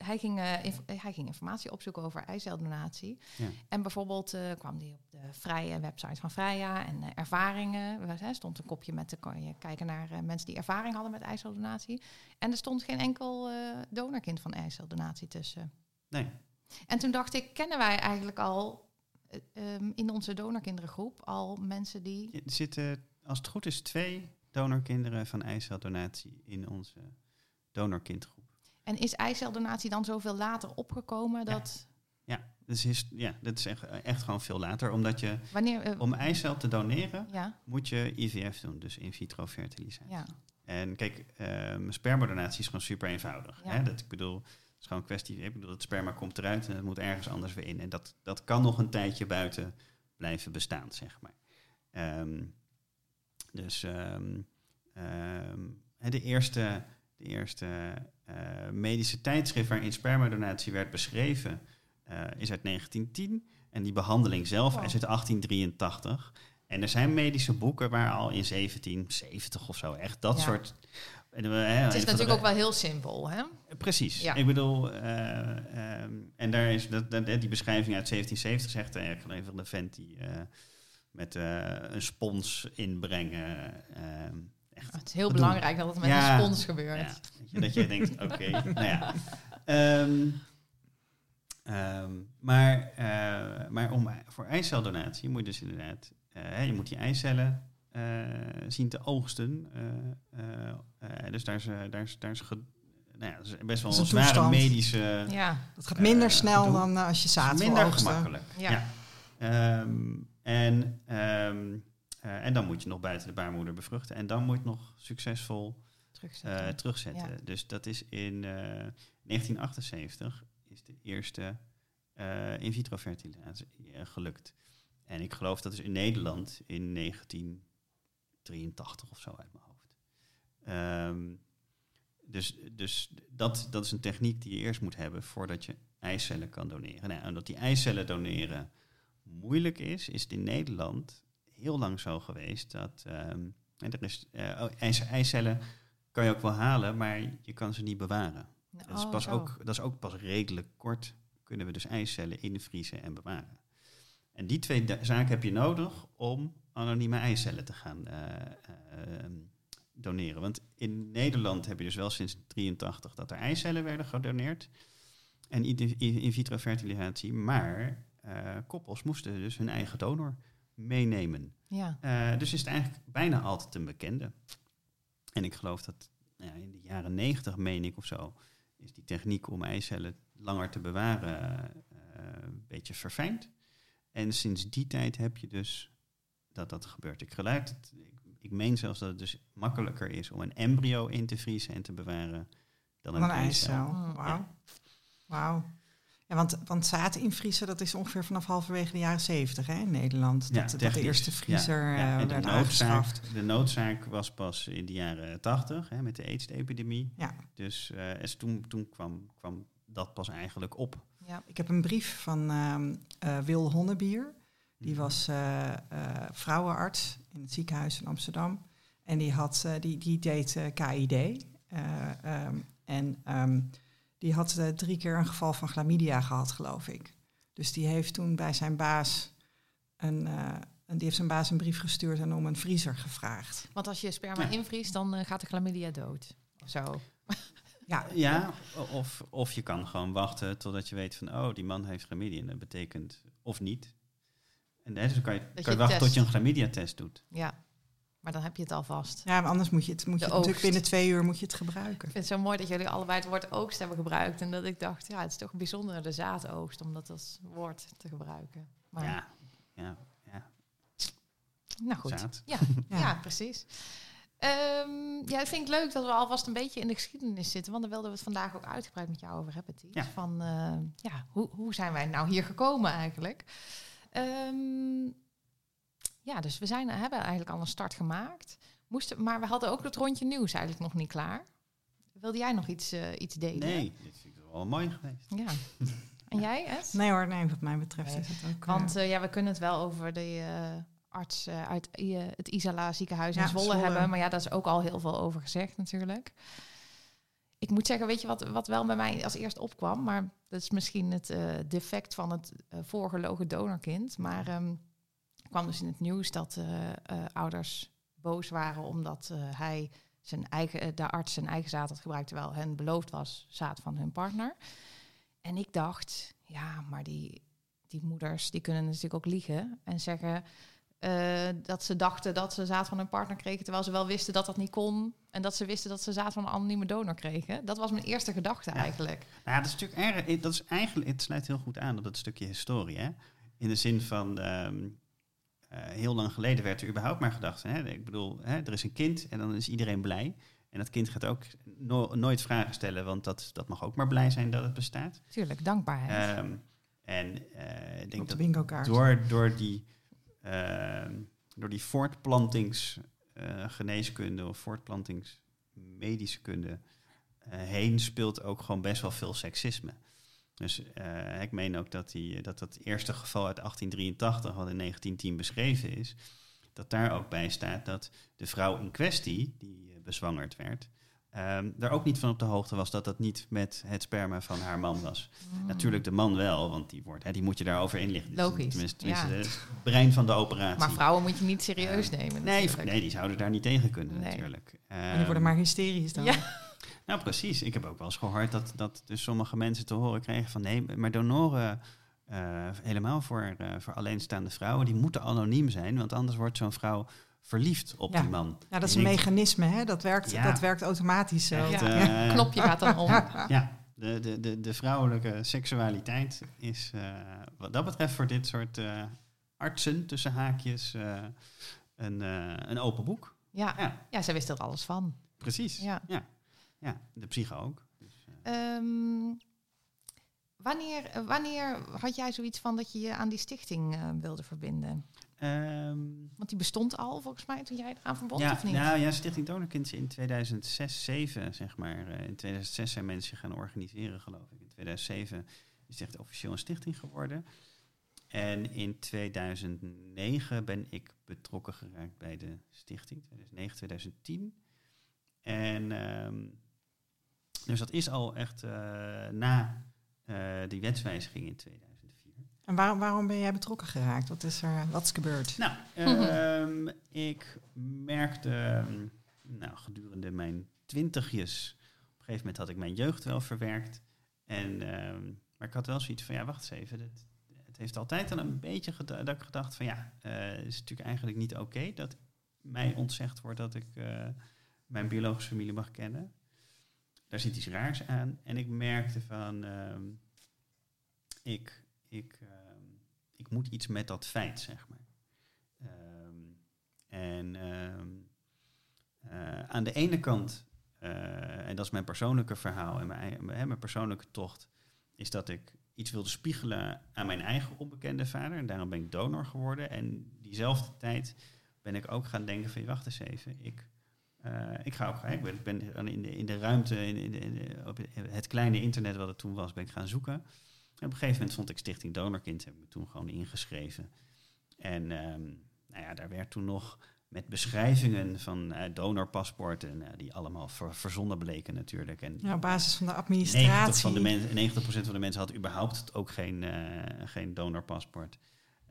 hij, ging, eh, inf- eh, hij ging informatie opzoeken over eiceldonatie. Ja. En bijvoorbeeld eh, kwam hij op de vrije website van Freya en ervaringen. Er stond een kopje met, kon je kijken naar mensen die ervaring hadden met eiceldonatie. En er stond geen enkel donorkind van eiceldonatie tussen. Nee, En toen dacht ik, kennen wij eigenlijk al eh, ehm, in onze donorkinderengroep al mensen die... er zitten, als het goed is, twee donorkinderen van eiceldonatie in onze donorkindgroep. En is eiceldonatie dan zoveel later opgekomen dat... Ja, dus is, ja, dat is echt, echt gewoon veel later. Omdat je, Wanneer... eh, om eicel te doneren, ja, moet je IVF doen, dus in vitro fertilisatie. ja, En kijk, ehm spermadonatie is gewoon super eenvoudig. Ja. Hè? Dat, ik bedoel, het is gewoon een kwestie, ik bedoel, het sperma komt eruit en het moet ergens anders weer in. En dat, dat kan nog een tijdje buiten blijven bestaan, zeg maar. Ehm, dus ehm, de eerste, de eerste medische tijdschrift waarin spermadonatie werd beschreven, eh, is uit 1910. En die behandeling zelf Wow. is uit 1883. En er zijn medische boeken waar al in 1770 of zo echt dat Ja. soort. en, eh, het is natuurlijk ook wel heel simpel, hè? Precies. Ja. Ik bedoel, eh, ehm, en daar is dat, dat, die beschrijving uit 1770 zegt eh, van een van de vent die eh, met eh, een spons inbrengen. Echt Het is heel Doen. belangrijk dat het met Ja. een spons gebeurt. ja, dat je denkt, [laughs] oké, nou ja. Ehm, ehm, maar, eh, maar om, voor eiceldonatie moet je dus inderdaad, eh, hè, je moet die eicellen eh, zien te oogsten. eh, eh, eh, dus daar is, eh, daar is, daar is, ge- nou ja, dat is best wel Dat een is een zware medische... Ja, Dat gaat minder Eh, snel gedoe. dan eh, als je zaad wil minder oogsten. gemakkelijk. Ja. Ja. Ehm, en, eh, en dan moet je nog buiten de baarmoeder bevruchten. En dan moet je nog succesvol Terugzetten. eh, terugzetten. Ja. Dus dat is in eh, 1978 is de eerste eh, in vitro fertilisatie eh, gelukt. En ik geloof dat is in Nederland in 1983 of zo uit mijn hoofd. Ehm, dus dus dat, dat is een techniek die je eerst moet hebben voordat je eicellen kan doneren. Nou, en dat die eicellen doneren moeilijk is, is het in Nederland heel lang zo geweest dat ehm, en er is, eh, oh, eic- eicellen kan je ook wel halen, maar je kan ze niet bewaren. Dat is, Oh, pas zo. ook, dat is ook pas redelijk kort kunnen we dus eicelellen invriezen en bewaren. En die twee zaken heb je nodig om anonieme eicellen te gaan eh, eh, doneren. Want in Nederland heb je dus wel sinds 83 dat er eicellen werden gedoneerd. En in, in in vitro fertilisatie. Maar eh, koppels moesten dus hun eigen donor meenemen. Ja. Eh, dus is het eigenlijk bijna altijd een bekende. En ik geloof dat nou ja, in de jaren negentig, meen ik of zo, is die techniek om eicellen langer te bewaren eh, een beetje verfijnd. En sinds die tijd heb je dus dat dat gebeurt. Ik, geluid, het- ik, ik meen zelfs dat het dus makkelijker is om een embryo in te vriezen en te bewaren dan een, eicel. eicel. Wauw. Wauw. Ja, want, want zaad invriezen, dat is ongeveer vanaf halverwege de jaren zeventig hè, in Nederland. Ja, Dat, dat de eerste vriezer Ja, ja. eh, En de werd noodzaak, de noodzaak was pas in de jaren tachtig met de AIDS-epidemie. Ja. Dus eh, is toen, toen kwam, kwam dat pas eigenlijk op. ja. Ik heb een brief van ehm, eh, Wil Honnebier. Die Mhm. was eh, eh, vrouwenarts in het ziekenhuis in Amsterdam. En die, had, eh, die, die deed eh, KID. Eh, ehm, en ehm, die had eh, drie keer een geval van chlamydia gehad, geloof ik. Dus die heeft toen bij zijn baas een, eh, een, die heeft zijn baas een brief gestuurd en om een vriezer gevraagd. Want als je sperma Ja. invriest, dan eh, gaat de chlamydia dood. Of zo. [laughs] Ja, Ja, of, of je kan gewoon wachten totdat je weet van, oh, die man heeft chlamydia. En dat betekent, of niet. En dus dan kan je, je kan je wachten test. tot je een chlamydia-test doet. Ja. Maar dan heb je het alvast. ja maar anders moet je het, moet je het natuurlijk oogst. binnen twee uur moet je het gebruiken. Ik vind het zo mooi dat jullie allebei het woord oogst hebben gebruikt. En dat ik dacht, ja, het is toch bijzonder de zaadoogst om dat als woord te gebruiken. Maar, Ja, ja, ja, nou goed. zaad. Ja, [laughs] Ja. ja. precies. Ehm, ja, ik vind het leuk dat we alvast een beetje in de geschiedenis zitten. Want daar wilden we het vandaag ook uitgebreid met jou over hebben, Ties. Ja. Van, eh, ja, hoe, hoe zijn wij nou hier gekomen eigenlijk? Ehm, ja, dus we zijn, hebben eigenlijk al een start gemaakt. Moesten, maar we hadden ook het rondje nieuws eigenlijk nog niet klaar. Wilde jij nog iets, eh, iets delen? Nee, dit vind ik wel mooi geweest. Ja. [laughs] En jij, Ed? Nee hoor, nee, wat mij betreft Nee. is het ook... Want eh, eh, ja, we kunnen het wel over de eh, arts eh, uit het Isala ziekenhuis in Zwolle, Zwolle. hebben. Maar ja, daar is ook al heel veel over gezegd natuurlijk. Ik moet zeggen, weet je wat, wat wel bij mij als eerst opkwam? Maar dat is misschien het eh, defect van het voorgelogen donorkind. Maar ehm kwam dus in het nieuws dat eh, eh, ouders boos waren omdat eh, hij zijn eigen, de arts zijn eigen zaad had gebruikt, terwijl hen beloofd was zaad van hun partner. En ik dacht, ja, maar die, die moeders die kunnen natuurlijk ook liegen en zeggen dat ze dachten dat ze zaad van hun partner kregen, terwijl ze wel wisten dat dat niet kon en dat ze wisten dat ze zaad van een anonieme donor kregen. Dat was mijn eerste gedachte Ja. eigenlijk. Nou, dat is natuurlijk erg. Dat is eigenlijk, het sluit heel goed aan op dat stukje historie. Hè? In de zin van, ehm, eh, heel lang geleden werd er überhaupt maar gedacht. Hè? Ik bedoel, hè, er is een kind en dan is iedereen blij. En dat kind gaat ook no- nooit vragen stellen, want dat, dat mag ook maar blij zijn dat het bestaat. Tuurlijk, dankbaarheid. Ehm, en eh, ik denk de dat door, door die, ehm, door die voortplantingsgeneeskunde of voortplantingsmedische kunde eh, heen speelt ook gewoon best wel veel seksisme. Dus eh, ik meen ook dat, die, dat dat eerste geval uit 1883, wat in 1910 beschreven is, dat daar ook bij staat dat de vrouw in kwestie, die eh, bezwangerd werd, ehm, daar ook niet van op de hoogte was dat dat niet met het sperma van haar man was. Mm. Natuurlijk de man wel, want die, wordt, hè, die moet je daarover inlichten. Dus Logisch, Tenminste, tenminste ja. het brein van de operatie. Maar vrouwen moet je niet serieus nemen. nee, natuurlijk. nee, die zouden daar niet tegen kunnen Nee. natuurlijk. En die worden Ehm, maar hysterisch dan. Ja. [laughs] nou, precies. Ik heb ook wel eens gehoord dat, dat dus sommige mensen te horen kregen van nee, maar donoren, eh, helemaal voor, eh, voor alleenstaande vrouwen, die moeten anoniem zijn, want anders wordt zo'n vrouw verliefd op Ja. die man. Ja, dat is En een mechanisme, hè? Dat werkt, Ja. dat werkt automatisch zo. echt, Ja. eh, Knopje gaat dan om. Ja, de, de, de, de vrouwelijke seksualiteit is eh, wat dat betreft voor dit soort eh, artsen, tussen haakjes, eh, een, eh, een open boek. Ja. Ja, ja, zij wist er alles van. precies. Ja. Ja. De psyche ook. Dus, eh, Ehm, wanneer, eh, wanneer had jij zoiets van dat je je aan die stichting eh, wilde verbinden? ehm, Want die bestond al volgens mij toen jij eraan verbond, ja, of niet? Nou ja, Stichting Donorkind in 2006, 2007 zeg maar. in 2006 zijn mensen gaan organiseren, geloof ik. In 2007 is het echt officieel een stichting geworden. En in 2009 ben ik betrokken geraakt bij de stichting, 2009, 2010. En ehm, dus dat is al echt eh, na eh, die wetswijziging in 2004. En waarom, waarom ben jij betrokken geraakt? Wat is er, wat is gebeurd? Nou, ehm, [laughs] ik merkte ehm, nou, gedurende mijn twintigjes, op een gegeven moment had ik mijn jeugd wel verwerkt. En, ehm, maar ik had wel zoiets van, ja, wacht eens even. dit- het heeft altijd al een beetje geda- dat ik gedacht van, ja, eh, het is natuurlijk eigenlijk niet oké dat mij ontzegd wordt dat ik mijn biologische familie mag kennen. Daar zit iets raars aan. En ik merkte van, ehm, ik, ik, ehm, ik moet iets met dat feit, zeg maar. Ehm, en eh, aan de ene kant, eh, en dat is mijn persoonlijke verhaal en mijn, mijn, mijn persoonlijke tocht, is dat ik iets wilde spiegelen aan mijn eigen onbekende vader. En daarom ben ik donor geworden. En diezelfde tijd ben ik ook gaan denken van, wacht eens even, ik, ik ga ook, ik ben, ik ben in, de, in de ruimte, in, in, in- op het kleine internet wat het toen was, ben ik gaan zoeken. En op een gegeven moment vond ik Stichting Donorkind, heb ik me toen gewoon ingeschreven. En ehm, nou ja, daar werd toen nog met beschrijvingen van eh, donorpaspoorten, eh, die allemaal ver- verzonnen bleken natuurlijk. En Ja, op basis van de 90%, administratie. van de men, 90% van de mensen had überhaupt ook geen, eh, geen donorpaspoort.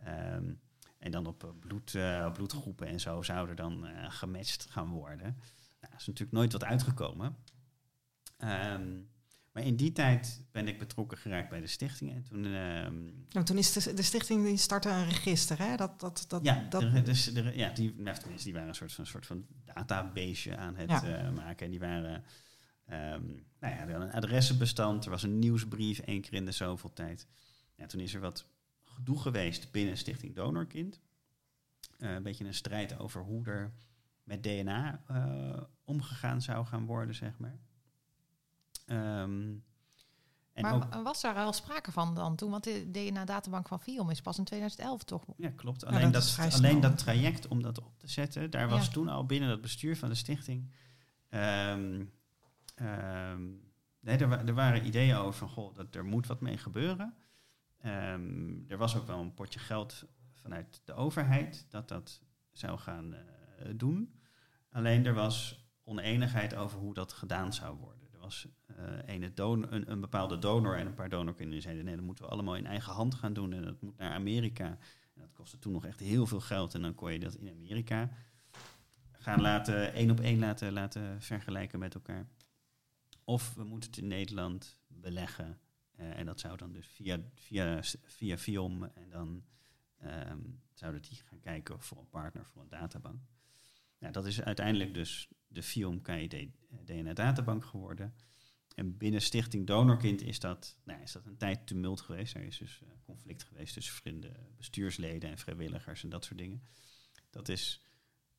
Ehm, en dan op eh, bloed, eh, bloedgroepen en zo zouden dan eh, gematcht gaan worden. Nou, is natuurlijk nooit wat uitgekomen. Ehm, maar in die tijd ben ik betrokken geraakt bij de stichting. En toen ehm, Nou, toen is de, de stichting die startte een register, hè? Dat, dat, dat, ja, dat, er- dus, er- ja die, nou, tenminste, die waren een soort van, soort van database aan het Ja. maken. En die waren, ehm, nou ja, er was een adressenbestand, er was een nieuwsbrief één keer in de zoveel tijd. Ja, toen is er wat gedoe geweest binnen Stichting Donorkind. Eh, een beetje een strijd over hoe er met DNA eh, omgegaan zou gaan worden, zeg maar. Ehm, en maar ook, was daar al sprake van dan toen? Want de DNA-databank van Viom is pas in 2011 toch? Ja, klopt. Ja, Alleen, dat alleen dat traject om dat op te zetten, daar was Ja. toen al binnen het bestuur van de stichting. ehm, ehm, nee, er, wa- er waren ideeën over van goh, dat er moet wat mee gebeuren. Ehm, er was ook wel een potje geld vanuit de overheid dat dat zou gaan eh, doen. Alleen er was oneenigheid over hoe dat gedaan zou worden. Er was eh, ene een, bepaalde donor en een paar donorkinderen zeiden nee, dat moeten we allemaal in eigen hand gaan doen en dat moet naar Amerika. En dat kostte toen nog echt heel veel geld en dan kon je dat in Amerika gaan laten, één op één laten, laten vergelijken met elkaar. Of we moeten het in Nederland beleggen. Eh, en dat zou dan dus via, via, via en dan ehm, zouden die gaan kijken voor een partner voor een databank. Nou, dat is uiteindelijk dus de FIOM KID DNA databank geworden. En binnen Stichting Donorkind is dat, nou, is dat een tijd tumult geweest. Er is dus eh, conflict geweest tussen verschillende bestuursleden en vrijwilligers en dat soort dingen. Dat is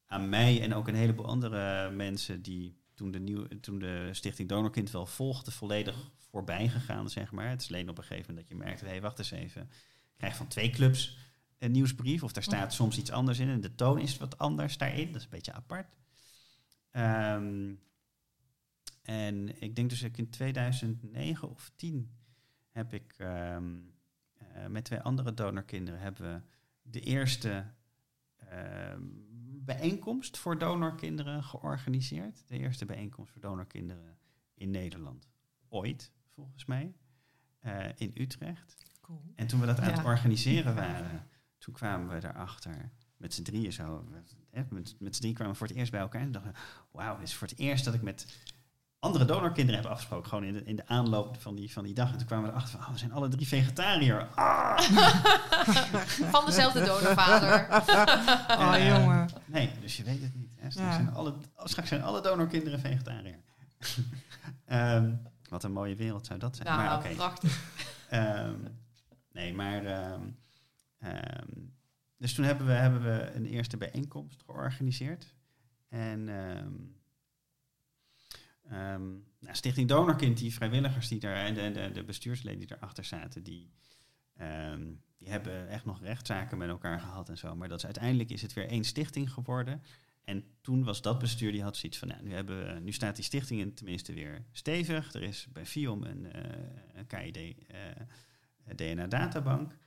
aan mij en ook een heleboel andere mensen die toen de, nieuw, toen de Stichting Donorkind wel volgde, volledig voorbij gegaan, zeg maar. Het is alleen op een gegeven moment dat je merkt, hé, hey, wacht eens even. Ik krijg van twee clubs een nieuwsbrief, of daar staat soms iets anders in en de toon is wat anders daarin. Dat is een beetje apart. Ehm, en ik denk dus dat ik in 2009 of 10 heb ik ehm, eh, met twee andere donorkinderen hebben we de eerste ehm, bijeenkomst voor donorkinderen georganiseerd. De eerste bijeenkomst voor donorkinderen in Nederland. Ooit, volgens mij. eh, in Utrecht. Cool. En toen we dat aan Ja. het organiseren waren, toen kwamen we daarachter met z'n drieën zo. Hè, met, met z'n drieën kwamen we voor het eerst bij elkaar en dachten, wauw, dit is voor het eerst dat ik met andere donorkinderen heb afgesproken. Gewoon in de, in de aanloop van die, van die dag. En toen kwamen we erachter van, oh, we zijn alle drie vegetariër. Ah! [laughs] Van dezelfde donorvader. [laughs] Oh, Eh, jongen. Nee, dus je weet het niet. Hè. Straks, Ja. zijn alle, straks zijn alle donorkinderen vegetariër. [laughs] Ehm, wat een mooie wereld zou dat zijn. Nou, maar oké. prachtig. [laughs] Ehm, nee, maar. ehm, dus toen hebben we, hebben we een eerste bijeenkomst georganiseerd. En nou, Stichting Donorkind, die vrijwilligers die daar en de, de, de bestuursleden die daarachter zaten, die, ehm, die hebben echt nog rechtszaken met elkaar gehad en zo. Maar dat uiteindelijk is het weer één stichting geworden. En toen was dat bestuur, die had zoiets van, nou, nu, hebben nu staat die stichting tenminste weer stevig. Er is bij FIOM een, uh, een KID uh, DNA-databank.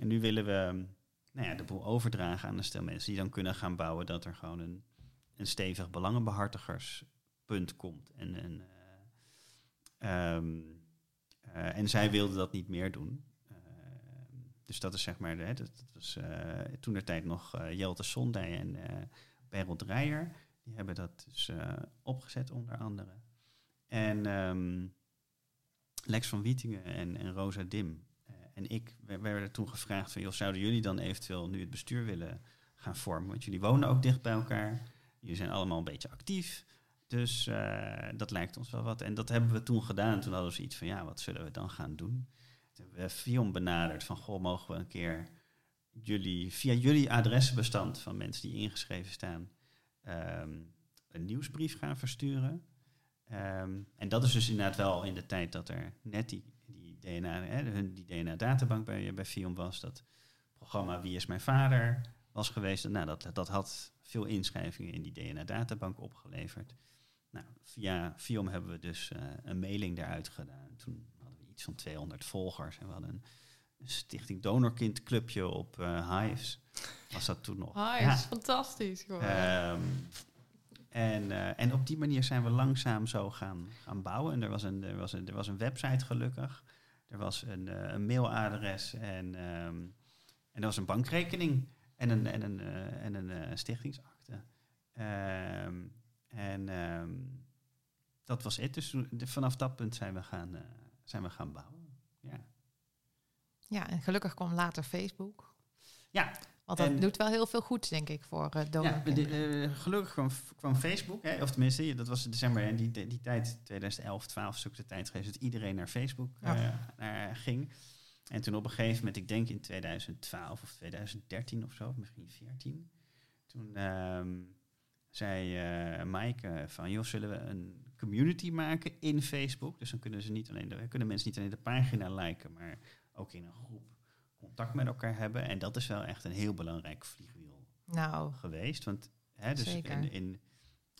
En nu willen we nou ja, de boel overdragen aan een stel mensen die dan kunnen gaan bouwen dat er gewoon een, een stevig belangenbehartigerspunt komt. En, um, uh, en zij wilden dat niet meer doen. Uh, dus dat is zeg maar, de, dat, was toen de tijd nog Jelte Sondij en Beryl Dreyer. Die hebben dat dus opgezet onder andere. En um, Lex van Wietingen en, Rosa Dim en ik we werden toen gevraagd van, joh, zouden jullie dan eventueel nu het bestuur willen gaan vormen? Want jullie wonen ook dicht bij elkaar. Jullie zijn allemaal een beetje actief. Dus uh, dat lijkt ons wel wat. En dat hebben we toen gedaan. Toen hadden we iets van, ja, wat zullen we dan gaan doen? Toen hebben we Fion benaderd van, goh, mogen we een keer jullie, via jullie adressenbestand van mensen die ingeschreven staan, um, een nieuwsbrief gaan versturen. Um, en dat is dus inderdaad wel in de tijd dat er net die DNA, hè, die DNA-databank bij, bij FIOM was. Dat programma Wie is mijn vader was geweest. Nou, dat, dat had veel inschrijvingen in die DNA-databank opgeleverd. Nou, via FIOM hebben we dus uh, een mailing daaruit gedaan. Toen iets van 200 volgers en we hadden een, een Stichting Donorkind clubje op uh, Hives. Was dat toen nog? Hives, ja. fantastisch gewoon. Um, en, uh, en op die manier zijn we langzaam zo gaan, gaan bouwen. En er was, een, er, was een, er was een website gelukkig. Er was een, uh, een mailadres en, um, en er was een bankrekening en een, en een, uh, en een stichtingsakte. Um, en um, dat was het. Dus vanaf dat punt zijn we gaan, zijn we gaan bouwen. Ja. ja, en gelukkig kwam later Facebook. Ja, want dat en, doet wel heel veel goed, denk ik, voor uh, Ja, de, uh, gelukkig kwam, kwam Facebook, hè, of tenminste, dat was december en die, die, die tijd, 2011, 12, stuk de tijd geweest, dat iedereen naar Facebook ja. uh, naar ging. En toen op een gegeven moment, ik denk in 2012 of 2013 of zo, misschien 14, toen um, zei uh, Maaike van, joh, zullen we een community maken in Facebook? Dus dan kunnen, ze niet alleen de, kunnen mensen niet alleen de pagina liken, maar ook in een groep contact met elkaar hebben. En dat is wel echt een heel belangrijk vliegwiel nou, geweest. Want hè, dus in, in,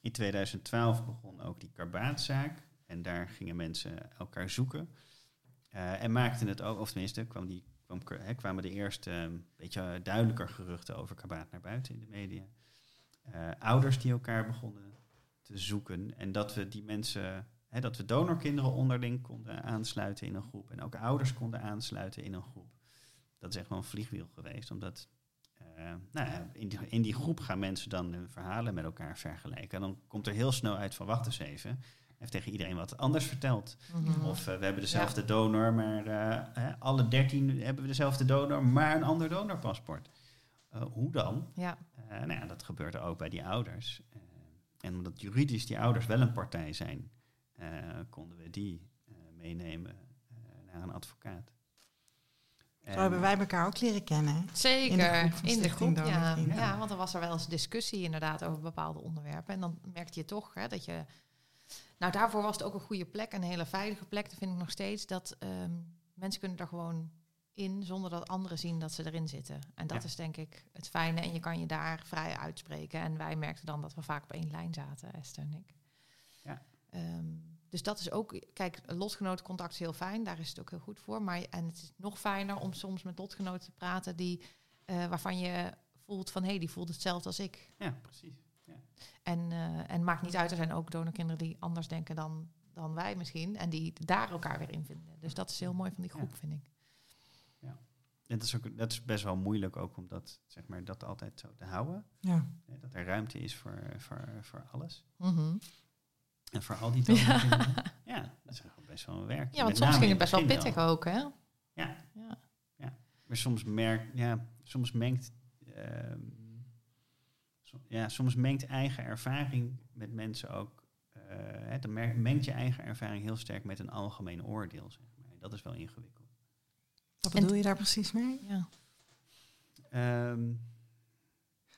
in 2012 begon ook die karbaatzaak. En daar gingen mensen elkaar zoeken. Uh, en maakten het ook, of tenminste, kwam die, kwam, hè, kwamen de eerste um, beetje duidelijker geruchten over karbaat naar buiten in de media. Uh, ouders die elkaar begonnen te zoeken. En dat we die mensen, hè, dat we donorkinderen onderling konden aansluiten in een groep. En ook ouders konden aansluiten in een groep dat is echt wel een vliegwiel geweest. Omdat uh, nou in, die, in die groep gaan mensen dan hun verhalen met elkaar vergelijken. En dan komt er heel snel uit van wacht eens even. Heeft tegen iedereen wat anders verteld. Mm-hmm. Of uh, we hebben dezelfde ja. donor, maar uh, alle dertien hebben we dezelfde donor, maar een ander donorpaspoort. Hoe dan? Ja. nou ja, dat gebeurt ook bij die ouders. en omdat juridisch die ouders wel een partij zijn, konden we die meenemen naar een advocaat. Zo hebben wij elkaar ook leren kennen. Zeker, in de groep. In de groep ja. ja. want dan was er wel eens discussie inderdaad over bepaalde onderwerpen. En dan merkte je toch hè, dat je... Nou, daarvoor was het ook een goede plek, een hele veilige plek. Dat vind ik nog steeds. Dat um, mensen kunnen er gewoon in zonder dat anderen zien dat ze erin zitten. En dat ja. is denk ik het fijne. En je kan je daar vrij uitspreken. En wij merkten dan dat we vaak op één lijn zaten, Esther en ik. Ja. Um, dus dat is ook, kijk, lotgenotencontact is heel fijn, daar is het ook heel goed voor. Maar en het is nog fijner om soms met lotgenoten te praten die, uh, waarvan je voelt van hé, hey, die voelt hetzelfde als ik. Ja, precies. Ja. En, uh, en maakt niet uit, er zijn ook donorkinderen die anders denken dan, dan wij misschien. En die daar elkaar weer in vinden. Dus dat is heel mooi van die groep, ja. vind ik. Dat is, ook, dat is best wel moeilijk ook om dat, zeg maar, dat altijd zo te houden. Ja. Dat er ruimte is voor, voor, voor alles. Mm -hmm. En voor al die donorkinderen. [laughs] Ja. ja, dat is best wel een werk. Ja, want soms ging het best wel pittig al. ook, hè? Ja. ja. ja. Maar soms merk, ja, soms mengt, uh, so, ja, soms mengt eigen ervaring met mensen ook. Uh, dan mengt je eigen ervaring heel sterk met een algemeen oordeel, zeg maar. Dat is wel ingewikkeld. Wat bedoel je daar precies mee? Ja. Um,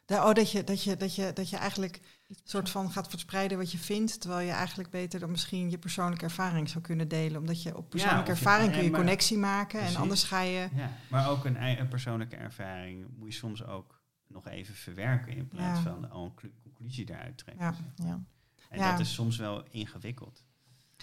Da- oh, dat je, dat, je, dat, je, dat je eigenlijk een soort van gaat verspreiden wat je vindt, terwijl je eigenlijk beter dan misschien je persoonlijke ervaring zou kunnen delen. Omdat je op persoonlijke je- ervaring kun je maar- connectie maken Precies. en anders ga je... Ja, maar ook een, een persoonlijke ervaring moet je soms ook nog even verwerken in plaats Ja. van al een clu- conclusie daaruit trekken. Ja. Ja. En Ja. dat is soms wel ingewikkeld.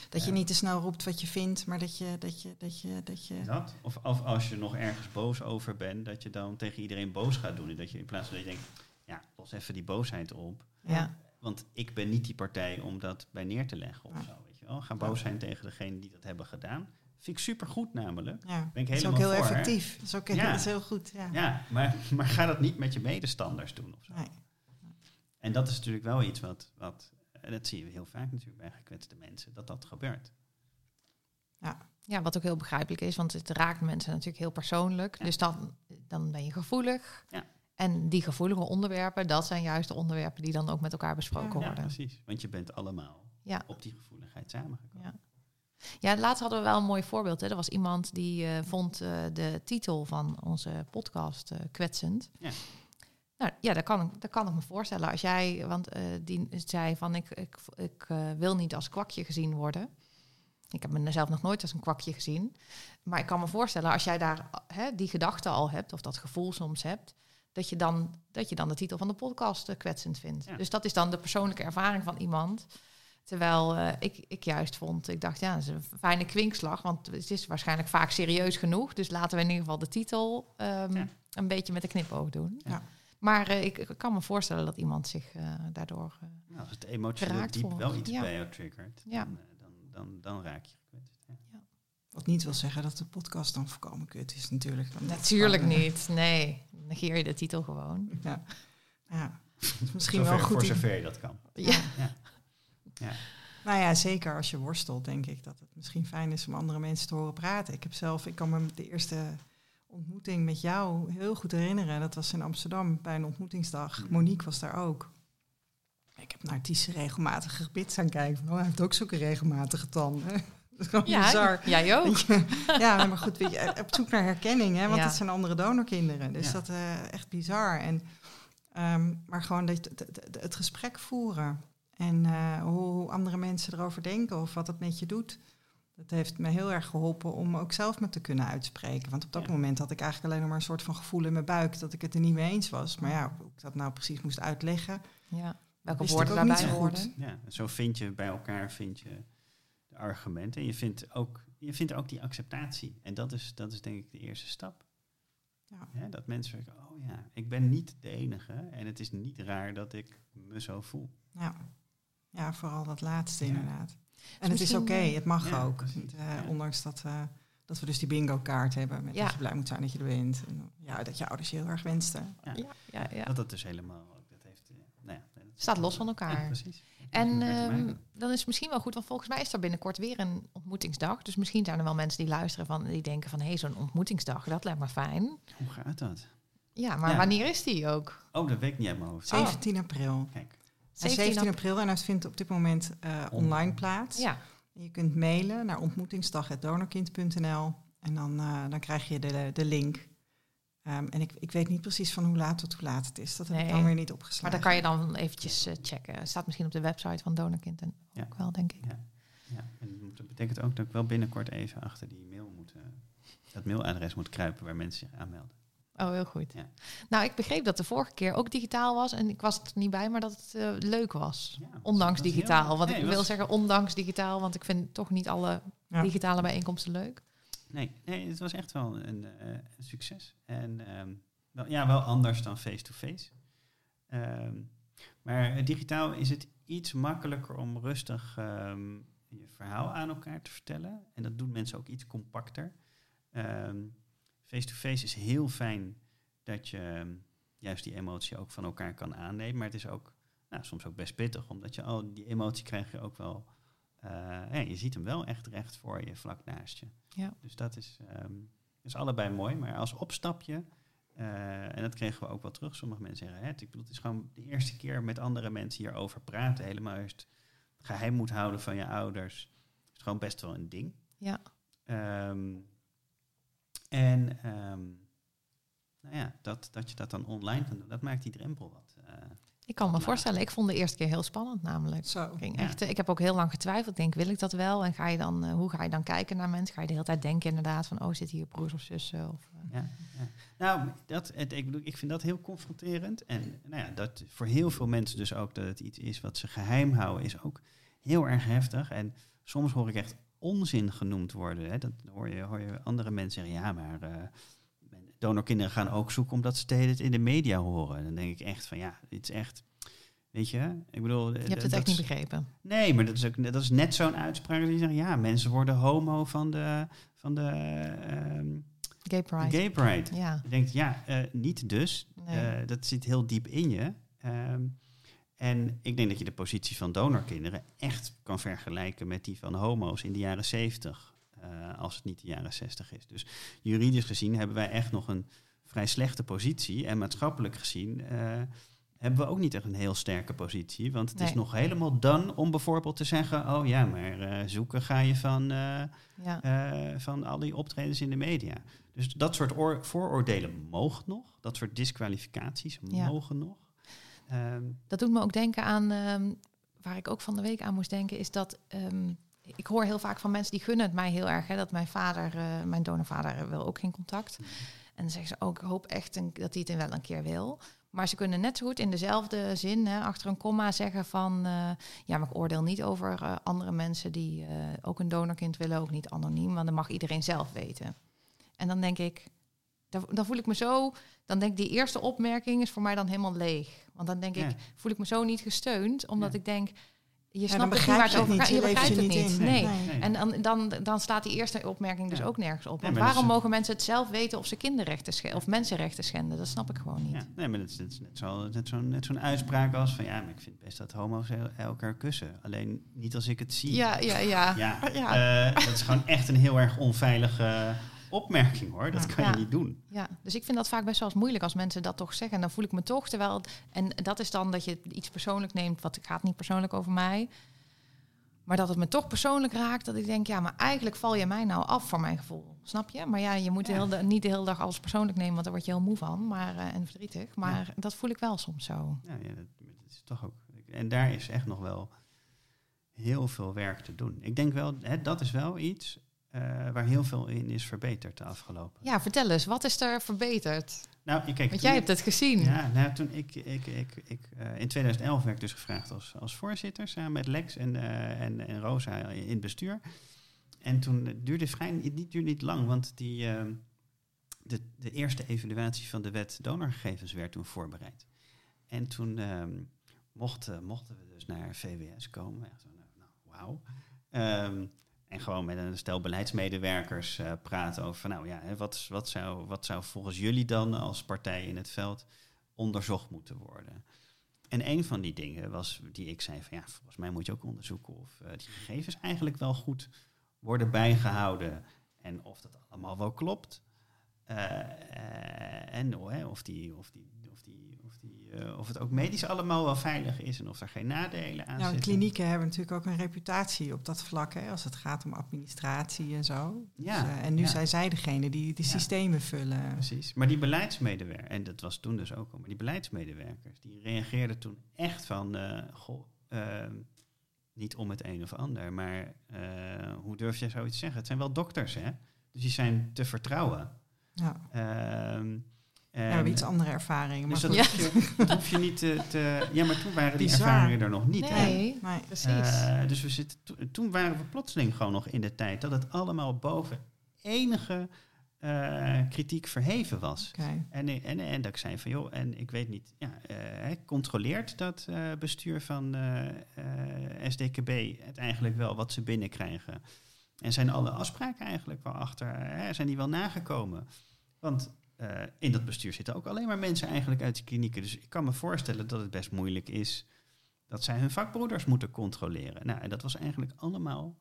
Dat je niet te snel roept wat je vindt, maar dat je... Dat je, dat je, dat je Dat? Of, of als je nog ergens boos over bent, dat je dan tegen iedereen boos gaat doen. En dat je in plaats van dat je denkt, ja, los even die boosheid op. Ja. Want ik ben niet die partij om dat bij neer te leggen of Ja. zo. Weet je wel? Ga boos zijn tegen degene die dat hebben gedaan. Vind ik supergoed namelijk. Ja, Ben ik dat is ook helemaal heel voor, hè? effectief. Dat is ook Ja. dat is heel goed. Ja. Ja, maar, maar ga dat niet met je medestanders doen of zo. Nee. En dat is natuurlijk wel iets wat, wat en dat zie je heel vaak natuurlijk bij gekwetste mensen, dat dat gebeurt. Ja, wat ook heel begrijpelijk is, want het raakt mensen natuurlijk heel persoonlijk. Ja. Dus dan, dan ben je gevoelig. Ja. En die gevoelige onderwerpen, dat zijn juist de onderwerpen die dan ook met elkaar besproken Ja, Ja, worden. precies. Want je bent allemaal Ja. op die gevoeligheid samengekomen. Ja. Ja, laatst hadden we wel een mooi voorbeeld. Hè. Er was iemand die eh, vond eh, de titel van onze podcast eh, kwetsend. Ja. Nou ja, dat kan, ik, dat kan ik me voorstellen. Als jij, want eh, die zei van ik, ik, ik eh, wil niet als kwakje gezien worden. Ik heb mezelf nog nooit als een kwakje gezien. Maar ik kan me voorstellen, als jij daar hè, die gedachte al hebt, of dat gevoel soms hebt, dat je dan, dat je dan de titel van de podcast eh, kwetsend vindt. Ja. Dus dat is dan de persoonlijke ervaring van iemand. Terwijl ik, ik juist vond, ik dacht, ja, dat is een fijne kwinkslag, want het is waarschijnlijk vaak serieus genoeg. Dus laten we in ieder geval de titel ehm, Ja. een beetje met de knipoog doen. Ja. Maar eh, ik, ik kan me voorstellen dat iemand zich eh, daardoor... eh, Nou, als het emotioneel diep wel iets Ja. bij jou triggert, Ja. dan, eh, dan, dan, dan raak je gekwetst. Ja. Wat niet wil zeggen dat de podcast dan voorkomen kut is natuurlijk. Natuurlijk niet, nee. Negeer je de titel gewoon. Ja. ja. Misschien Zover, wel goed. voor zover je dat kan. Ja. Ja. Nou ja, zeker als je worstelt, denk ik dat het misschien fijn is om andere mensen te horen praten. Ik heb zelf, ik kan me de eerste ontmoeting met jou heel goed herinneren. Dat was in Amsterdam bij een ontmoetingsdag. Mhm. Monique was daar ook. Ik heb naar Tisse regelmatig gebit aan kijken. Van, oh, hij heeft ook zulke regelmatige tanden. [laughs] Dat is gewoon bizar. Ja, jij ook. [laughs] ja, maar goed, weet je, op zoek naar herkenning, hè, want Ja. het zijn andere donorkinderen. Dus Ja. dat is echt bizar. En, ehm, maar gewoon dat, het- gesprek voeren en eh, hoe, hoe andere mensen erover denken of wat het met je doet. Dat heeft me heel erg geholpen om ook zelf me te kunnen uitspreken. Want op dat Ja. moment had ik eigenlijk alleen nog maar een soort van gevoel in mijn buik dat ik het er niet mee eens was. Maar ja, hoe ik dat nou precies moest uitleggen. Ja. Welke woorden daarbij zo goed. hoorden. Ja, zo vind je bij elkaar vind je de argumenten. En je vindt ook, je vindt ook die acceptatie. En dat is, dat is denk ik de eerste stap. Ja. Hè, dat mensen denken, oh ja, ik ben niet de enige. En het is niet raar dat ik me zo voel. Ja, ja vooral dat laatste Ja. inderdaad. En het is oké, eh, het mag ja, ook. precies, Eh, ja. Ondanks dat, eh, dat we dus die bingo-kaart hebben. Met Ja. dat je blij moet zijn dat je er bent. En ja, dat je ouders je heel erg wensten. Ja. Ja, ja, ja. Dat het dus helemaal, dat heeft, nou ja, dat- Staat los van elkaar. Ja, precies. En ehm, dan is het misschien wel goed, want volgens mij is er binnenkort weer een ontmoetingsdag. Dus misschien zijn er wel mensen die luisteren van die denken van hé, hey, zo'n ontmoetingsdag, dat lijkt me fijn. Hoe gaat dat? Ja, maar Ja. wanneer is die ook? Oh, dat weet ik niet uit mijn hoofd. Oh. 17 april. Kijk, Ja, 17 april en het vindt op dit moment eh, online plaats. Ja, Je kunt mailen naar ontmoetingsdag.donorkind.nl en dan, eh, dan krijg je de, de link. Ehm, en ik, ik weet niet precies van hoe laat tot hoe laat het is. Dat heb ik Nee. dan weer niet opgeslagen. maar dan kan je dan eventjes eh, checken. Het staat misschien op de website van Donorkind en Ja. ook wel, denk ik. ja. ja. En dat moet- dat betekent ook dat ik wel binnenkort even achter die mail moet, dat mailadres moet kruipen waar mensen zich aanmelden. Oh, heel goed. Ja. Nou, ik begreep dat de vorige keer ook digitaal was en ik was er niet bij, maar dat het eh, leuk was. Ja, Ondanks digitaal. heel- Want Nee, ik was- wil zeggen ondanks digitaal, want ik vind toch niet alle Ja. digitale bijeenkomsten leuk. Nee, nee, het was echt wel een, eh, een succes. En ehm, wel, ja, wel anders dan face-to-face. Ehm, maar digitaal is het iets makkelijker om rustig ehm, je verhaal aan elkaar te vertellen. En dat doen mensen ook iets compacter. Ehm, Face-to-face is heel fijn dat je ehm, juist die emotie ook van elkaar kan aannemen. Maar het is ook nou, soms ook best pittig, omdat je al die emotie krijg je ook wel. eh, ja, je ziet hem wel echt recht voor je, vlak naast je. Ja. Dus dat is, ehm, is allebei mooi. Maar als opstapje, eh, en dat kregen we ook wel terug. Sommige mensen zeggen, hè, ik bedoel, het is gewoon de eerste keer met andere mensen hierover praten. Helemaal eerst geheim moet houden van je ouders. is gewoon best wel een ding. Ja. Ehm, en ehm, nou ja, dat, dat je dat dan online kan doen, dat maakt die drempel wat. eh, Ik kan me Lager. voorstellen, ik vond de eerste keer heel spannend namelijk. Zo. Ik, ging Ja. echt, ik heb ook heel lang getwijfeld. Ik denk, wil ik dat wel? En ga je dan, eh, hoe ga je dan kijken naar mensen? Ga je de hele tijd denken inderdaad van, oh, zitten hier broers of zussen? Of, eh, Ja, ja. Nou, dat, het, ik, bedoel, ik vind dat heel confronterend. En nou ja, dat voor heel veel mensen dus ook dat het iets is wat ze geheim houden, is ook heel erg heftig. En soms hoor ik echt onzin genoemd worden. Hè. Dat hoor je, hoor je andere mensen zeggen, ja, maar eh, donorkinderen gaan ook zoeken omdat ze het in de media horen. En dan denk ik echt van, ja, dit is echt, weet je, ik bedoel... je hebt het echt niet begrepen. Nee, maar dat is, ook, dat is net zo'n uitspraak die zeggen, ja, mensen worden homo van de, van de ehm, Gay Pride. gay pride. Ja, Je denkt, ja, eh, niet dus. Nee. Eh, dat zit heel diep in je. Ehm, en ik denk dat je de positie van donorkinderen echt kan vergelijken met die van homo's in de jaren 70, eh, als het niet de jaren 60 is. Dus juridisch gezien hebben wij echt nog een vrij slechte positie. En maatschappelijk gezien eh, hebben we ook niet echt een heel sterke positie. Want het is nog helemaal dan om bijvoorbeeld te zeggen, oh ja, maar eh, zoeken ga je van... ja. van al die optredens in de media. Dus dat soort oor- vooroordelen mogen nog. Dat soort disqualificaties Ja. mogen nog. Ehm, Dat doet me ook denken aan, ehm, waar ik ook van de week aan moest denken, is dat ehm, ik hoor heel vaak van mensen die gunnen het mij heel erg. Hè, dat mijn vader, eh, mijn donorvader, wil ook geen contact. En dan zeggen ze ook, ik hoop echt dat hij het wel een keer wil. Maar ze kunnen net zo goed in dezelfde zin, hè, achter een komma, zeggen van... eh, ja, maar ik oordeel niet over eh, andere mensen die ook een donorkind willen, ook niet anoniem. Want dan mag iedereen zelf weten. En dan denk ik, dan, dan voel ik me zo... Dan denk ik, die eerste opmerking is voor mij dan helemaal leeg. Want dan denk Ja. ik, voel ik me zo niet gesteund. Omdat Ja. ik denk, je Ja, snapt het niet waar het over gaat. Je begrijpt je het niet. Nee. Nee. nee. En dan, dan, dan staat die eerste opmerking dus Ja. ook nergens op. Want waarom mogen mensen het zelf weten of ze kinderrechten schenden of mensenrechten schenden? Dat snap ik gewoon niet. ja, nee, maar dat is, dat is net zo'n net zo'n net zo'n uitspraak als van... ja, maar ik vind best dat homo's el- elkaar kussen. Alleen niet als ik het zie. Ja, ja, ja. Ja, [laughs] Ja. eh, dat is gewoon echt een heel erg onveilige opmerking, hoor. Dat kan je niet doen. Ja, dus ik vind dat vaak best wel eens moeilijk als mensen dat toch zeggen. En dan voel ik me toch, terwijl... En dat is dan dat je iets persoonlijk neemt, wat gaat niet persoonlijk over mij. Maar dat het me toch persoonlijk raakt, dat ik denk... ja, maar eigenlijk val je mij nou af voor mijn gevoel. Snap je? Maar ja, je moet de Ja. hele, niet de hele dag alles persoonlijk nemen... want daar word je heel moe van maar, eh, en verdrietig. Maar dat voel ik wel soms zo. Ja, ja dat, dat is toch ook. En daar is echt nog wel heel veel werk te doen. Ik denk wel, hè, dat is wel iets eh, waar heel veel in is verbeterd de afgelopen. Ja, vertel eens, wat is er verbeterd? Nou, kijk. Want jij hebt het gezien. Ja, nou, toen ik, ik, ik, ik eh, in 2011 werd ik dus gevraagd als, als voorzitter samen met Lex en, eh, en, en Rosa in het bestuur. En toen het duurde vrij niet, duurde niet lang, want die, eh, de, de eerste evaluatie van de wet donorgegevens werd toen voorbereid. En toen ehm, mochten, mochten we dus naar VWS komen. Echt zo, nou, nou, wauw. Ehm, en gewoon met een stel beleidsmedewerkers eh, praten over, van, nou ja, wat, wat, zou, wat zou volgens jullie dan als partij in het veld onderzocht moeten worden? En een van die dingen was die ik zei van ja, volgens mij moet je ook onderzoeken of eh, die gegevens eigenlijk wel goed worden bijgehouden en of dat allemaal wel klopt. Eh, en oh, of, die, of, die, of, die, of, die, eh, of het ook medisch allemaal wel veilig is en of er geen nadelen aan want zitten. klinieken hebben natuurlijk ook een reputatie op dat vlak, hè, als het gaat om administratie en zo. Ja, Dus, en nu ja. zijn zij degene die de Ja. systemen vullen. Precies. Maar die beleidsmedewerkers, en dat was toen dus ook al, maar die beleidsmedewerkers, die reageerden toen echt van, eh, goh, ehm, niet om het een of ander, maar hoe durf jij zoiets te zeggen? Het zijn wel dokters, hè? Dus die zijn te vertrouwen. Ja, Ehm, we en- hebben iets andere ervaringen. Maar dus dat, Ja. hoef je, dat hoef je niet te, te- Ja, maar toen waren die Bizar. ervaringen er nog niet. hè? Nee, Nee. precies. Eh, dus we zitten, to- toen waren we plotseling gewoon nog in de tijd dat het allemaal boven enige eh, kritiek verheven was. En, en, en dat ik zei van joh, en ik weet niet, ja, eh, controleert dat bestuur van SDKB het eigenlijk wel wat ze binnenkrijgen. En zijn alle afspraken eigenlijk wel achter, hè, zijn die wel nagekomen? Want eh, in dat bestuur zitten ook alleen maar mensen eigenlijk uit de klinieken. Dus ik kan me voorstellen dat het best moeilijk is dat zij hun vakbroeders moeten controleren. Nou, en dat was eigenlijk allemaal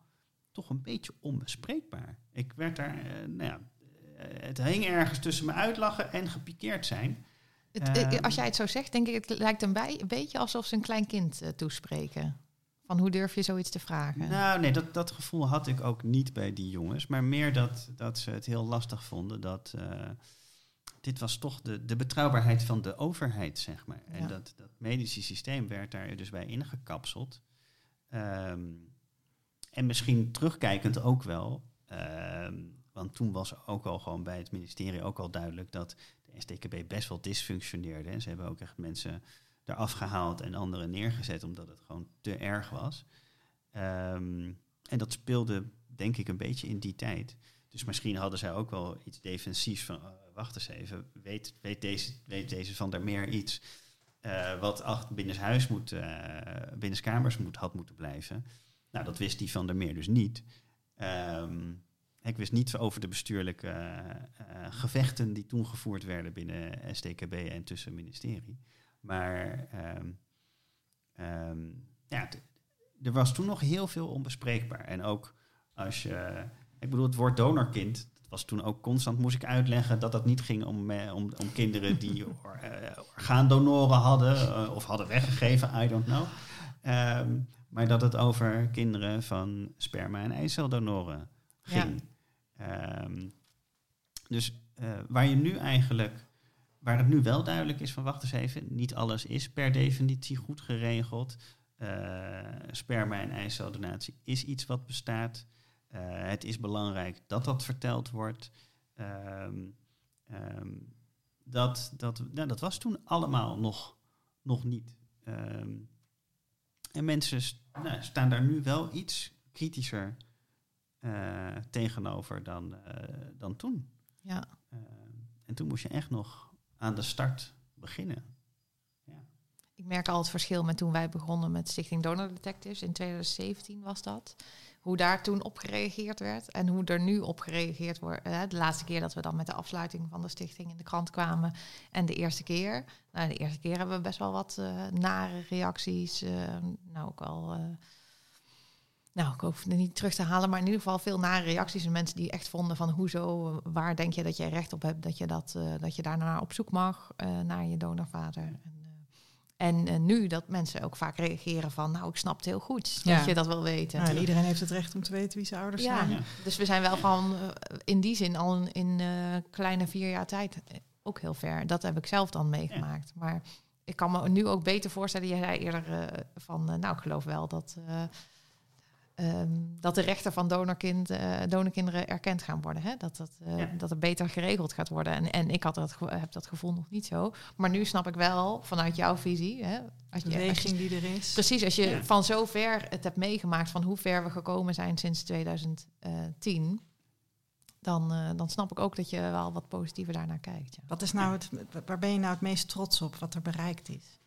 toch een beetje onbespreekbaar. Ik werd daar, eh, nou ja, eh, het hing ergens tussen me uitlachen en gepikeerd zijn. Het, Ehm. eh, als jij het zo zegt, denk ik, het lijkt een, bij, een beetje alsof ze een klein kind toespreken. Van hoe durf je zoiets te vragen? Nou, nee, dat, dat gevoel had ik ook niet bij die jongens. Maar meer dat, dat ze het heel lastig vonden dat, dit was toch de, de betrouwbaarheid van de overheid, zeg maar. En Ja. dat, dat medische systeem werd daar dus bij ingekapseld. Ehm, en misschien terugkijkend ook wel, ehm, want toen was ook al gewoon bij het ministerie ook al duidelijk dat de STKB best wel dysfunctioneerde. En ze hebben ook echt mensen eraf gehaald en anderen neergezet omdat het gewoon te erg was. Ehm, en dat speelde denk ik een beetje in die tijd. Dus misschien hadden zij ook wel iets defensiefs van, oh, wacht eens even, weet, weet, deze, weet deze van der meer iets eh, wat achter binnenshuis moet, eh binnenskamers moet, had moeten blijven. Nou, dat wist die van der meer dus niet. Ehm, ik wist niet over de bestuurlijke eh, gevechten die toen gevoerd werden binnen STKB en tussen ministerie. Maar ehm, ehm, ja, er was toen nog heel veel onbespreekbaar. En ook als je, ik bedoel, het woord donorkind, was toen ook constant, moest ik uitleggen dat dat niet ging om, eh, om, om kinderen die [laughs] or- eh, orgaandonoren hadden eh, of hadden weggegeven, I don't know. Ehm, maar dat het over kinderen van sperma- en eiceldonoren ging. Ehm, dus eh, waar je nu eigenlijk, waar het nu wel duidelijk is van wacht eens even, niet alles is per definitie goed geregeld. Eh, sperma- en eiceldonatie is iets wat bestaat. Eh, het is belangrijk dat dat verteld wordt. Ehm, ehm, dat, dat, nou, dat was toen allemaal nog, nog niet. Ehm, en mensen st- nou, staan daar nu wel iets kritischer eh, tegenover dan, eh, dan toen. Ja. En toen moest je echt nog aan de start beginnen. Ik merk al het verschil met toen wij begonnen met Stichting Donor Detectives. In 2017 was dat. Hoe daar toen op gereageerd werd en hoe er nu op gereageerd wordt. Eh, de laatste keer dat we dan met de afsluiting van de stichting in de krant kwamen. En de eerste keer. Nou, de eerste keer hebben we best wel wat eh, nare reacties. eh, nou, ook al. nou, ik hoef het niet terug te halen, maar in ieder geval veel nare reacties. En mensen die echt vonden van hoezo, waar denk je dat jij recht op hebt, dat je, dat, dat je daar naar op zoek mag, naar je donorvader. En, eh, nu dat mensen ook vaak reageren van, nou, ik snap het heel goed dat Ja. je dat wil weten. Nou, en iedereen heeft het recht om te weten wie zijn ouders Ja. zijn. Ja. Dus we zijn wel van eh, in die zin al in, in eh, kleine vier jaar tijd ook heel ver. Dat heb ik zelf dan meegemaakt. Maar ik kan me nu ook beter voorstellen, je zei eerder van, nou, ik geloof wel dat, eh, ehm, dat de rechten van donorkind, eh, donorkinderen erkend gaan worden. Hè? Dat, dat, eh, Ja. dat er beter geregeld gaat worden. En, en ik had dat, heb dat gevoel nog niet zo. Maar nu snap ik wel vanuit jouw visie. Hè? Als je, beweging die er is. Precies, als je Ja. van zo ver het hebt meegemaakt, van hoe ver we gekomen zijn sinds 2010, dan, eh, dan snap ik ook dat je wel wat positiever daarnaar kijkt. Ja. Wat is nou het, waar ben je nou het meest trots op wat er bereikt is?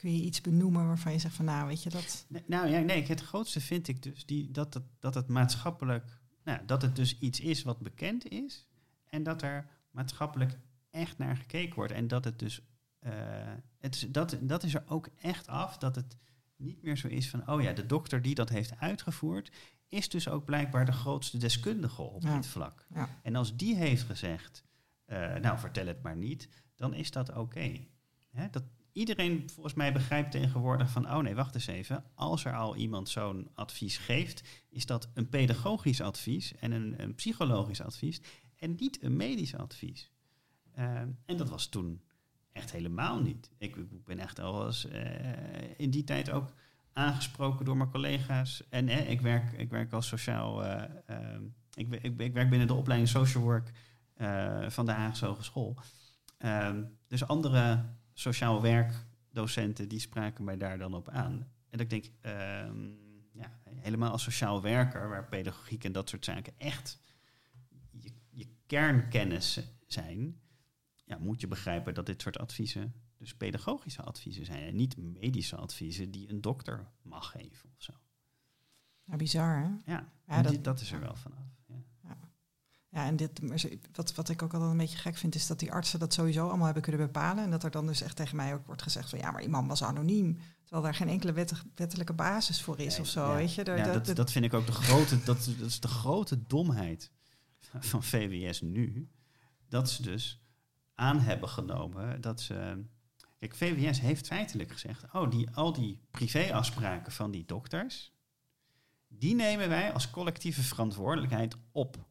Kun je iets benoemen waarvan je zegt van nou, weet je dat... Nou ja, nee, het grootste vind ik dus die, dat, het, dat het maatschappelijk, nou, dat het dus iets is wat bekend is en dat er maatschappelijk echt naar gekeken wordt en dat het dus, eh, het is, dat, dat is er ook echt af, dat het niet meer zo is van, oh ja, de dokter die dat heeft uitgevoerd, is dus ook blijkbaar de grootste deskundige op Ja. dit vlak. Ja. En als die heeft gezegd, eh, nou vertel het maar niet, dan is dat oké. Hè, Dat Iedereen volgens mij begrijpt tegenwoordig van, oh nee, wacht eens even. Als er al iemand zo'n advies geeft, is dat een pedagogisch advies en een, een psychologisch advies en niet een medisch advies. Eh, en dat was toen echt helemaal niet. Ik, ben echt al eens eh, in die tijd ook aangesproken door mijn collega's. En ik, werk, ik werk als sociaal. eh, ik, ik, ik werk binnen de opleiding social work van de Haagse Hogeschool. Dus andere sociaal werkdocenten die spraken mij daar dan op aan. En dat ik denk, ehm, ja, helemaal als sociaal werker, waar pedagogiek en dat soort zaken echt je, je kernkennis zijn, ja, moet je begrijpen dat dit soort adviezen dus pedagogische adviezen zijn en niet medische adviezen die een dokter mag geven of zo. Nou, bizar hè? Ja, Ja, dat- dat is er wel vanaf. Ja. En dit, wat, wat ik ook altijd een beetje gek vind, is dat die artsen dat sowieso allemaal hebben kunnen bepalen. En dat er dan dus echt tegen mij ook wordt gezegd van ja, maar die man was anoniem. Terwijl daar geen enkele wettig- wettelijke basis voor is Nee, of zo. ja. Weet je? Daar- Ja, dat- dat, dat- dat vind ik ook de grote, dat, dat is de grote domheid van VWS nu. Dat ze dus aan hebben genomen dat ze. Kijk, VWS heeft feitelijk gezegd: oh, die, al die privéafspraken van die dokters, die nemen wij als collectieve verantwoordelijkheid op.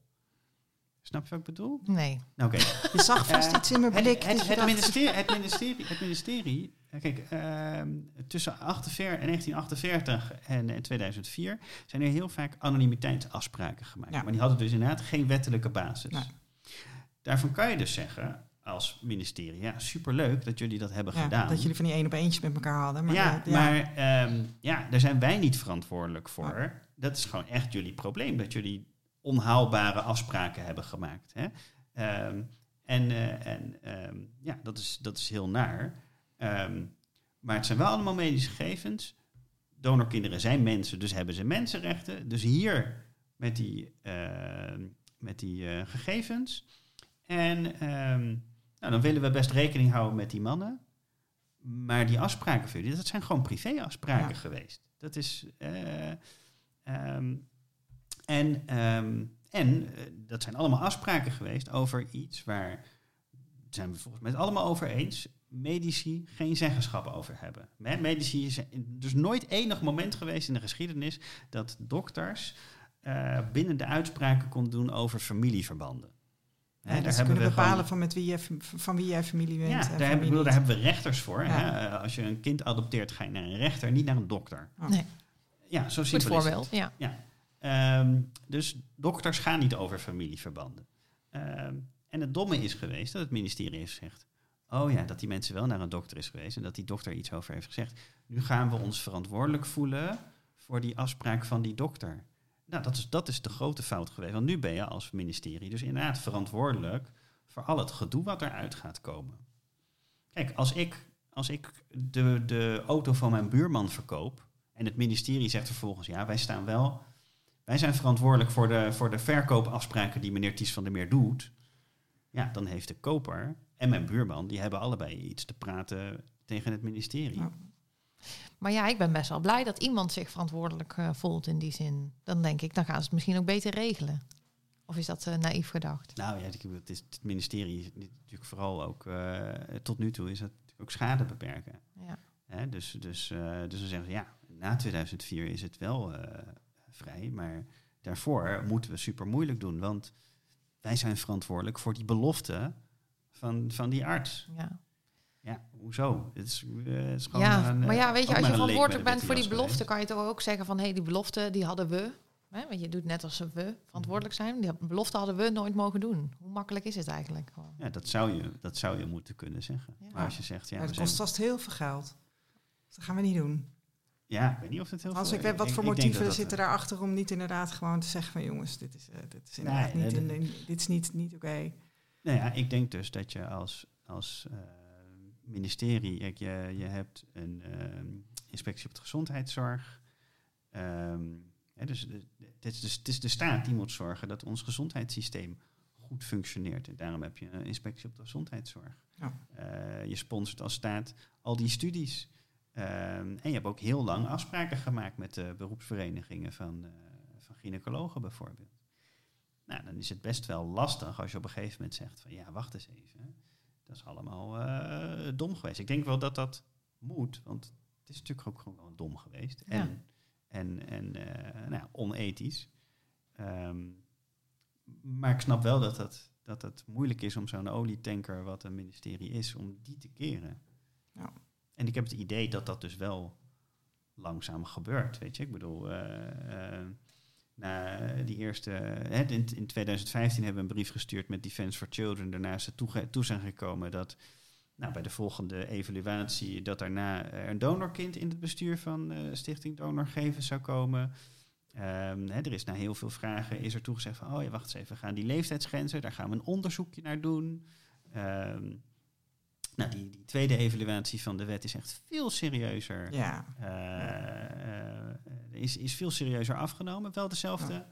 Snap je wat ik bedoel? Nee. Nou, Oké. [laughs] Je zag vast Eh, iets in mijn Het, blik. het, je het dacht- ministerie, het [laughs] ministerie, het ministerie eh, kijk, ehm, tussen 48, 1948 en, en 2004 zijn er heel vaak anonimiteitsafspraken gemaakt. Ja. Maar die hadden dus inderdaad geen wettelijke basis. Nee. Daarvan kan je dus zeggen als ministerie, ja, superleuk dat jullie dat hebben ja, gedaan. dat jullie van die één op eentjes met elkaar hadden. Maar ja, eh, maar ehm, ja, daar zijn wij niet verantwoordelijk voor. Dat is gewoon echt jullie probleem, dat jullie onhaalbare afspraken hebben gemaakt. Hè? Ehm, en eh, en ehm, ja, dat is, dat is heel naar. Ehm, maar het zijn wel allemaal medische gegevens. Donorkinderen zijn mensen, dus hebben ze mensenrechten. Dus hier met die, met die eh, gegevens. En nou, dan willen we best rekening houden met die mannen. Maar die afspraken voor jullie, dat zijn gewoon privéafspraken Ja. geweest. Dat is. eh, ehm, en ehm, en eh, dat zijn allemaal afspraken geweest over iets waar. Zijn we volgens mij het allemaal over eens. Medici geen zeggenschap over hebben. Hè, Medici is dus nooit enig moment geweest in de geschiedenis dat dokters eh, binnen de uitspraken konden doen over familieverbanden. Hè, Ja, dat ze kunnen bepalen van, met wie je, van wie jij familie bent. ja, daar, hebben, bedoel, daar hebben we rechters voor. Ja. Hè? Eh, Als je een kind adopteert, ga je naar een rechter, niet naar een dokter. Oh. Nee. Ja, zo Goed simpel is het. voorbeeld. Ja. Ehm, dus dokters gaan niet over familieverbanden. Ehm, en het domme is geweest dat het ministerie heeft gezegd... oh ja, dat die mensen wel naar een dokter is geweest... en dat die dokter iets over heeft gezegd. Nu gaan we ons verantwoordelijk voelen voor die afspraak van die dokter. Nou, dat is, dat is de grote fout geweest. Want nu ben je als ministerie dus inderdaad verantwoordelijk... voor al het gedoe wat eruit gaat komen. Kijk, als ik, als ik de, de auto van mijn buurman verkoop... en het ministerie zegt vervolgens... ja, wij staan wel... Wij zijn verantwoordelijk voor de, voor de verkoopafspraken die meneer Ties van der Meer doet. Ja, dan heeft de koper en mijn buurman, die hebben allebei iets te praten tegen het ministerie. Ja. Maar ja, ik ben best wel blij dat iemand zich verantwoordelijk eh, voelt in die zin. Dan denk ik, dan gaan ze het misschien ook beter regelen. Of is dat eh, naïef gedacht? Nou ja, ik bedoel, het, is, het ministerie is natuurlijk vooral ook, eh, tot nu toe is het ook schade beperken. Ja. Hè, dus, dus, dus dan zeggen ze, ja, na 2004 is het wel vrij, maar daarvoor moeten we super moeilijk doen, want wij zijn verantwoordelijk voor die belofte van, van die arts. Ja. Ja, hoezo? Het is, eh, het is gewoon ja, een, eh, maar ja, weet ook je, als je verantwoordelijk bent voor die belofte, kan je toch ook zeggen van hé, hey, die belofte die hadden we. Hè? Want je doet net als we verantwoordelijk zijn. Die belofte hadden we nooit mogen doen. Hoe makkelijk is het eigenlijk gewoon? Ja, dat zou je, dat zou je moeten kunnen zeggen. Ja. Maar als je zegt, ja, het kost vast heel veel geld. Dat gaan we niet doen. Ja, ik weet niet of het heel Als ik weet wat voor ik motieven zitten daarachter om niet inderdaad gewoon te zeggen van jongens, dit is, eh, dit is inderdaad Nee, niet, in- dit is niet, niet oké. Nou ja, ik denk dus dat je als, als eh, ministerie, kijk, je, je hebt een inspectie op de gezondheidszorg. Ehm, hè, dus de- het, is, dus het is de staat die moet zorgen dat ons gezondheidssysteem goed functioneert. En daarom heb je een inspectie op de gezondheidszorg. Ja. Eh, je sponsort als staat al die studies. Ehm, en je hebt ook heel lang afspraken gemaakt met de beroepsverenigingen van, eh, van gynaecologen bijvoorbeeld. Nou, dan is het best wel lastig als je op een gegeven moment zegt van ja, wacht eens even. Dat is allemaal eh, dom geweest. Ik denk wel dat dat moet, want het is natuurlijk ook gewoon dom geweest. Ja. En, en, en eh, nou, ja, onethisch. Ehm, maar ik snap wel dat het, dat het moeilijk is om zo'n olietanker, wat een ministerie is, om die te keren. Ja. En ik heb het idee dat dat dus wel langzaam gebeurt. Weet je, ik bedoel, eh, eh, na die eerste. In, in 2015 hebben we een brief gestuurd met Defense for Children. Daarna is toe zijn gekomen dat. Nou, bij de volgende evaluatie dat daarna een donorkind in het bestuur van eh, Stichting Donorgeven zou komen. Ehm, hè, er is na heel veel vragen is er toegezegd van, oh ja, wacht eens even, we gaan die leeftijdsgrenzen, daar gaan we een onderzoekje naar doen. Ehm, nou, die, die tweede evaluatie van de wet is echt veel serieuzer. Ja, Eh, eh, is, is veel serieuzer afgenomen. Wel dezelfde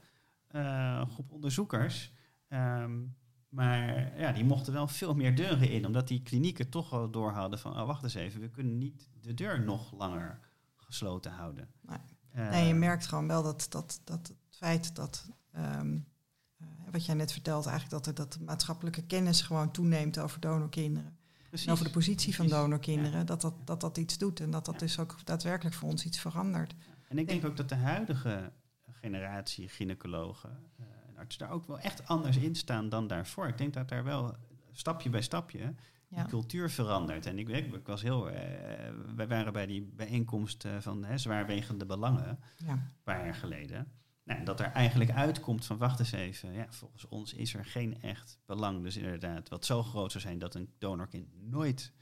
eh, groep onderzoekers. Ehm, maar ja, die mochten wel veel meer deuren in, omdat die klinieken toch al door hadden van, oh wacht eens even, we kunnen niet de deur nog langer gesloten houden. Nee. Nee, je merkt gewoon wel dat, dat, dat het feit dat, ehm, eh, wat jij net vertelt, eigenlijk dat, er, dat de maatschappelijke kennis gewoon toeneemt over donorkinderen. Precies. En over de positie van donorkinderen, dat, dat, dat dat iets doet en dat dat Ja. dus ook daadwerkelijk voor ons iets verandert. En ik denk ook dat de huidige generatie gynaecologen, eh, en artsen daar ook wel echt anders in staan dan daarvoor. Ik denk dat daar wel stapje bij stapje de cultuur verandert. En ik, ik, ik was heel. eh, wij waren bij die bijeenkomst eh, van hè, zwaarwegende belangen Ja. een paar jaar geleden. Nou, dat er eigenlijk uitkomt van wacht eens even. Ja, volgens ons is er geen echt belang. Dus inderdaad, wat zo groot zou zijn dat een donorkind nooit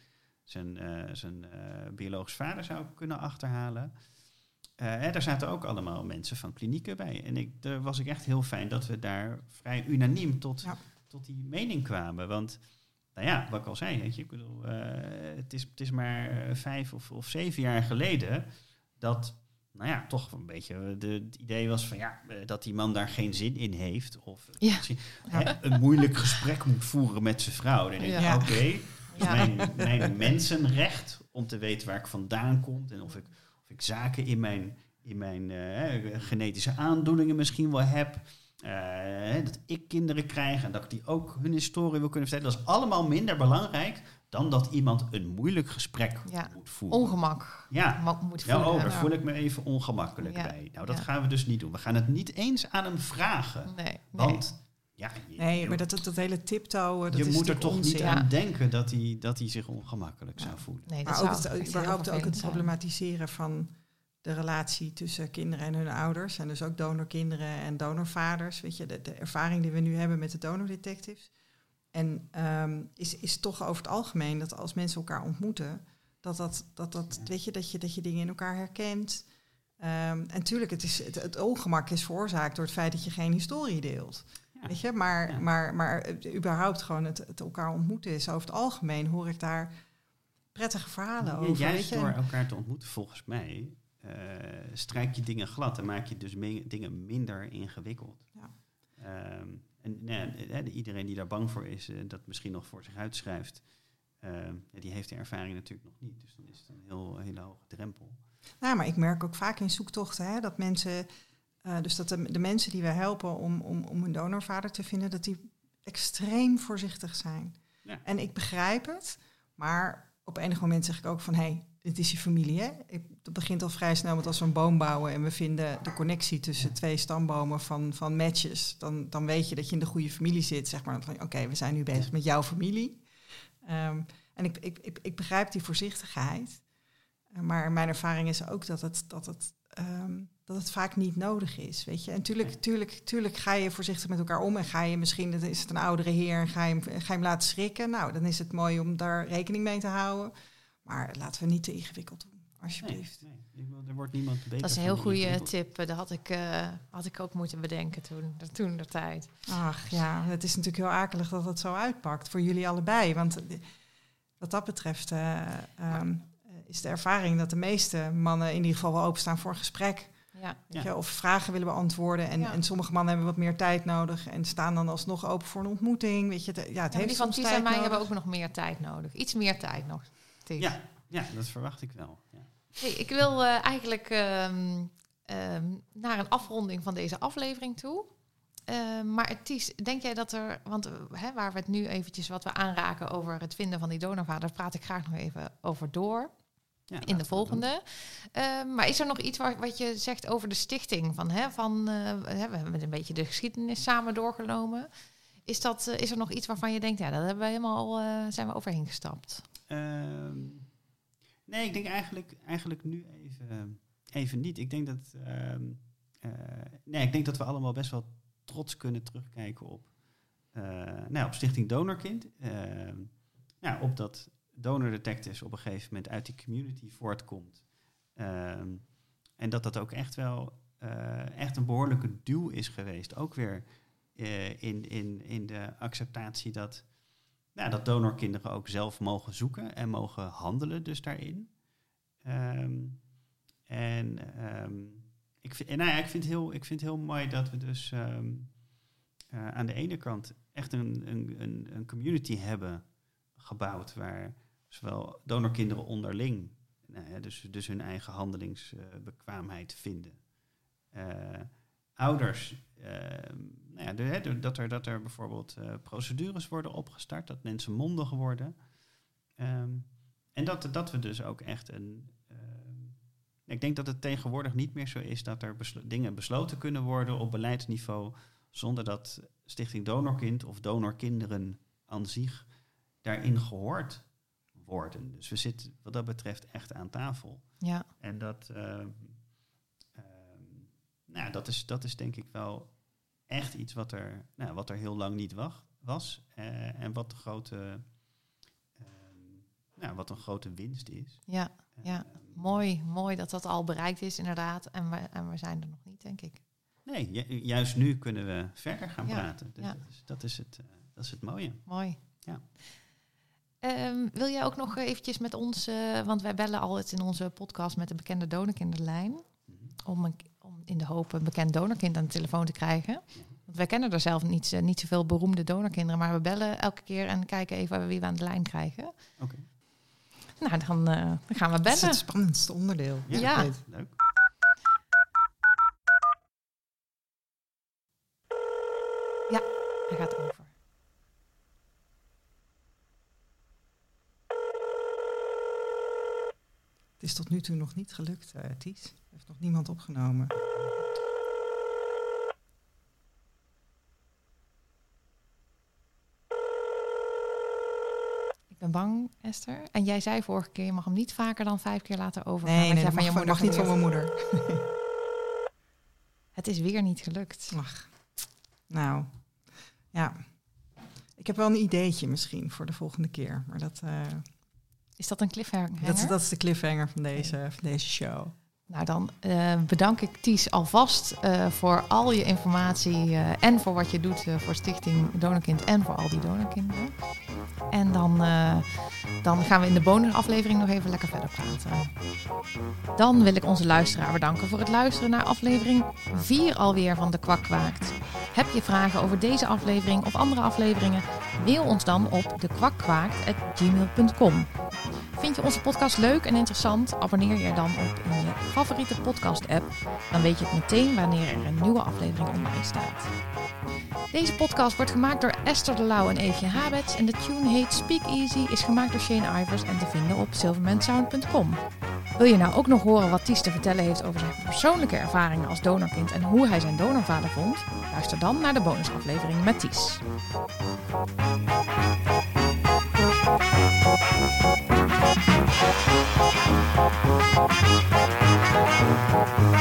zijn, eh, zijn eh, biologisch vader zou kunnen achterhalen. Hè, daar zaten ook allemaal mensen van klinieken bij. En ik, daar was ik echt heel fijn dat we daar vrij unaniem tot, Ja. tot die mening kwamen. Want, nou ja, wat ik al zei, weet je, ik bedoel, het, is, het is maar vijf of, of zeven jaar geleden dat, nou ja, toch een beetje de, het idee was van ja, eh, dat die man daar geen zin in heeft. Of Ja. hè, een moeilijk gesprek moet voeren met zijn vrouw. Dan denk ik, Ja. oké, mijn, mijn mensenrecht om te weten waar ik vandaan kom en of ik, of ik zaken in mijn, in mijn eh, genetische aandoeningen misschien wel heb. Eh, dat ik kinderen krijg en dat ik die ook hun historie wil kunnen vertellen. Dat is allemaal minder belangrijk dan dat iemand een moeilijk gesprek Ja. moet voeren. Ongemak ja. mo- moet Ja, voelen. oh, daar Ja. voel ik me even ongemakkelijk Ja. bij. Nou, dat Ja. gaan we dus niet doen. We gaan het niet eens aan hem vragen. Nee, nee. Want ja, je, Nee, maar dat, dat, dat hele tiptoeën, dat je is moet er toch onzin. niet Ja. aan denken dat hij, dat hij zich ongemakkelijk zou voelen. nee, dat Maar ook zou het, überhaupt ook het problematiseren van de relatie tussen kinderen en hun ouders. En dus ook donorkinderen en donorvaders. Weet je, de, de ervaring die we nu hebben met de donordetectives. En ehm, is, is toch over het algemeen dat als mensen elkaar ontmoeten, dat, dat, dat, dat, weet je, dat, je, dat je dingen in elkaar herkent. Ehm, en natuurlijk, het, is, het, het ongemak is veroorzaakt door het feit dat je geen historie deelt. Ja. Weet je, maar, Ja. maar, maar eh, überhaupt gewoon het, het elkaar ontmoeten is. Over het algemeen hoor ik daar prettige verhalen Ja, over. weet Juist je. door elkaar te ontmoeten, volgens mij, eh, strijk je dingen glad en maak je dus dingen minder ingewikkeld. Ja. Ehm, en nou ja, iedereen die daar bang voor is, eh, dat misschien nog voor zich uitschrijft, ehm, die heeft de ervaring natuurlijk nog niet. Dus dan is het een heel, hele hoge drempel. Nou, maar ik merk ook vaak in zoektochten hè, dat mensen, eh, dus dat de, de mensen die we helpen om, om, om een donorvader te vinden, dat die extreem voorzichtig zijn. Ja. En ik begrijp het, maar op enig moment zeg ik ook van hé, hey, dit is je familie. Hè? Ik, dat begint al vrij snel met als we een boom bouwen en we vinden de connectie tussen twee stambomen van, van matches. Dan, dan weet je dat je in de goede familie zit. Zeg maar oké, we zijn nu bezig met jouw familie. Ehm, en ik, ik, ik, ik begrijp die voorzichtigheid. Uh, Maar mijn ervaring is ook dat het, dat het, ehm, dat het vaak niet nodig is. Weet je? En tuurlijk, tuurlijk, tuurlijk ga je voorzichtig met elkaar om. En ga je misschien, dan is het een oudere heer, en ga je, hem, ga je hem laten schrikken. Nou, dan is het mooi om daar rekening mee te houden. Maar laten we niet te ingewikkeld doen, alsjeblieft. Nee, nee, er wordt niemand beter Dat is een heel goede tip. Dat had ik, eh, had ik ook moeten bedenken toen, toen de tijd. Ach ja, het is natuurlijk heel akelig dat het zo uitpakt voor jullie allebei. Want eh, wat dat betreft eh, ehm, is de ervaring dat de meeste mannen in ieder geval wel openstaan voor een gesprek. Ja. Weet Ja. je, of vragen willen beantwoorden. En, Ja. en sommige mannen hebben wat meer tijd nodig en staan dan alsnog open voor een ontmoeting. Weet je, het, ja, het Ja, heeft die van Ties en mij nodig. hebben ook nog meer tijd nodig. Iets meer tijd nog. Ties. Ja, ja, dat verwacht ik wel. Hey, ik wil eh, eigenlijk ehm, ehm, naar een afronding van deze aflevering toe. Ehm, maar Ties, denk jij dat er, want eh, hè, waar we het nu eventjes wat we aanraken over het vinden van die donorvader, praat ik graag nog even over door Ja, in de volgende. Maar is er nog iets waar, wat je zegt over de stichting? Van, hè, van, eh, we hebben een beetje de geschiedenis samen doorgenomen. Is, dat, is er nog iets waarvan je denkt, ja, daar hebben we helemaal, zijn we overheen gestapt? Nee, ik denk eigenlijk, eigenlijk nu even, even niet. Ik denk dat, ehm, eh, nee, ik denk dat we allemaal best wel trots kunnen terugkijken op, eh, nou, op Stichting Donorkind. Ehm, ja, op dat Donor Detectives op een gegeven moment uit die community voortkomt. Ehm, en dat dat ook echt wel eh, echt een behoorlijke duw is geweest. Ook weer in, in, in de acceptatie dat nou, dat donorkinderen ook zelf mogen zoeken en mogen handelen dus daarin. Ehm, en ehm, ik, vind, en nou ik, vind heel, ik vind het heel mooi dat we dus ehm, eh, aan de ene kant echt een, een, een, community hebben gebouwd waar zowel donorkinderen onderling nou ja, dus, dus hun eigen handelingsbekwaamheid vinden. Eh, ouders, nou ja, de- dat, er, dat er bijvoorbeeld eh, procedures worden opgestart, dat mensen mondig worden. Ehm, en dat, dat we dus ook echt een. ehm, ik denk dat het tegenwoordig niet meer zo is dat er beslo- dingen besloten kunnen worden op beleidsniveau zonder dat Stichting Donorkind of donorkinderen aan zich daarin gehoord worden. Dus we zitten wat dat betreft echt aan tafel. Ja, En dat, ehm, nou, dat, is, dat is denk ik wel echt iets wat er, nou, wat er heel lang niet wacht, was. eh, en wat, de grote, ehm, nou, wat een grote winst is. ja, ja. Ehm, Mooi, mooi dat dat al bereikt is inderdaad. En we, en we zijn er nog niet, denk ik. Nee, ju- juist nu kunnen we verder gaan Ja, praten. Dus ja. dat, is, dat, is het, eh, dat is het mooie. Mooi. Ja. Ehm, wil jij ook nog eventjes met ons, eh, want wij bellen altijd in onze podcast met de bekende donorkinderlijn, Mhm. om, een, om in de hoop een bekend donorkind aan de telefoon te krijgen. Want wij kennen er zelf niet, eh, niet zoveel beroemde donorkinderen, maar we bellen elke keer en kijken even wie we aan de lijn krijgen. Oké. Nou, dan, eh, dan gaan we Dat is bellen. het spannendste onderdeel. Ja. Leuk. Hij gaat over. Het is tot nu toe nog niet gelukt, eh Ties. Heeft nog niemand opgenomen. Ik ben bang, Esther. En jij zei vorige keer, je mag hem niet vaker dan vijf keer laten overgaan. Nee, nee, dat mag, van je mag niet van mijn moeder. [laughs] Het is weer niet gelukt. Ach, nou, ja. Ik heb wel een ideetje misschien voor de volgende keer. Maar dat, eh, Is dat een cliffhanger? dat, is- dat is de cliffhanger van deze, van deze show. Nou, dan eh, bedank ik Ties alvast eh, voor al je informatie eh, en voor wat je doet voor Stichting Donorkind en voor al die donorkinderen. En dan, dan gaan we in de bonusaflevering nog even lekker verder praten. Dan wil ik onze luisteraar bedanken voor het luisteren naar aflevering 4 alweer van De Kwak Kwaakt. Heb je vragen over deze aflevering of andere afleveringen? Mail ons dan op dekwakwaakt.gmail.com. Vind je onze podcast leuk en interessant? Abonneer je dan op in je favoriete podcast-app. Dan weet je het meteen wanneer er een nieuwe aflevering online staat. Deze podcast wordt gemaakt door Esther de Lauw en Eefje Habets. En de tune heet Speak Easy, is gemaakt door Shane Ivers en te vinden op silvermansound.com. Wil je nou ook nog horen wat Ties te vertellen heeft over zijn persoonlijke ervaringen als donorkind en hoe hij zijn donorvader vond? Luister dan naar de bonusaflevering met Ties.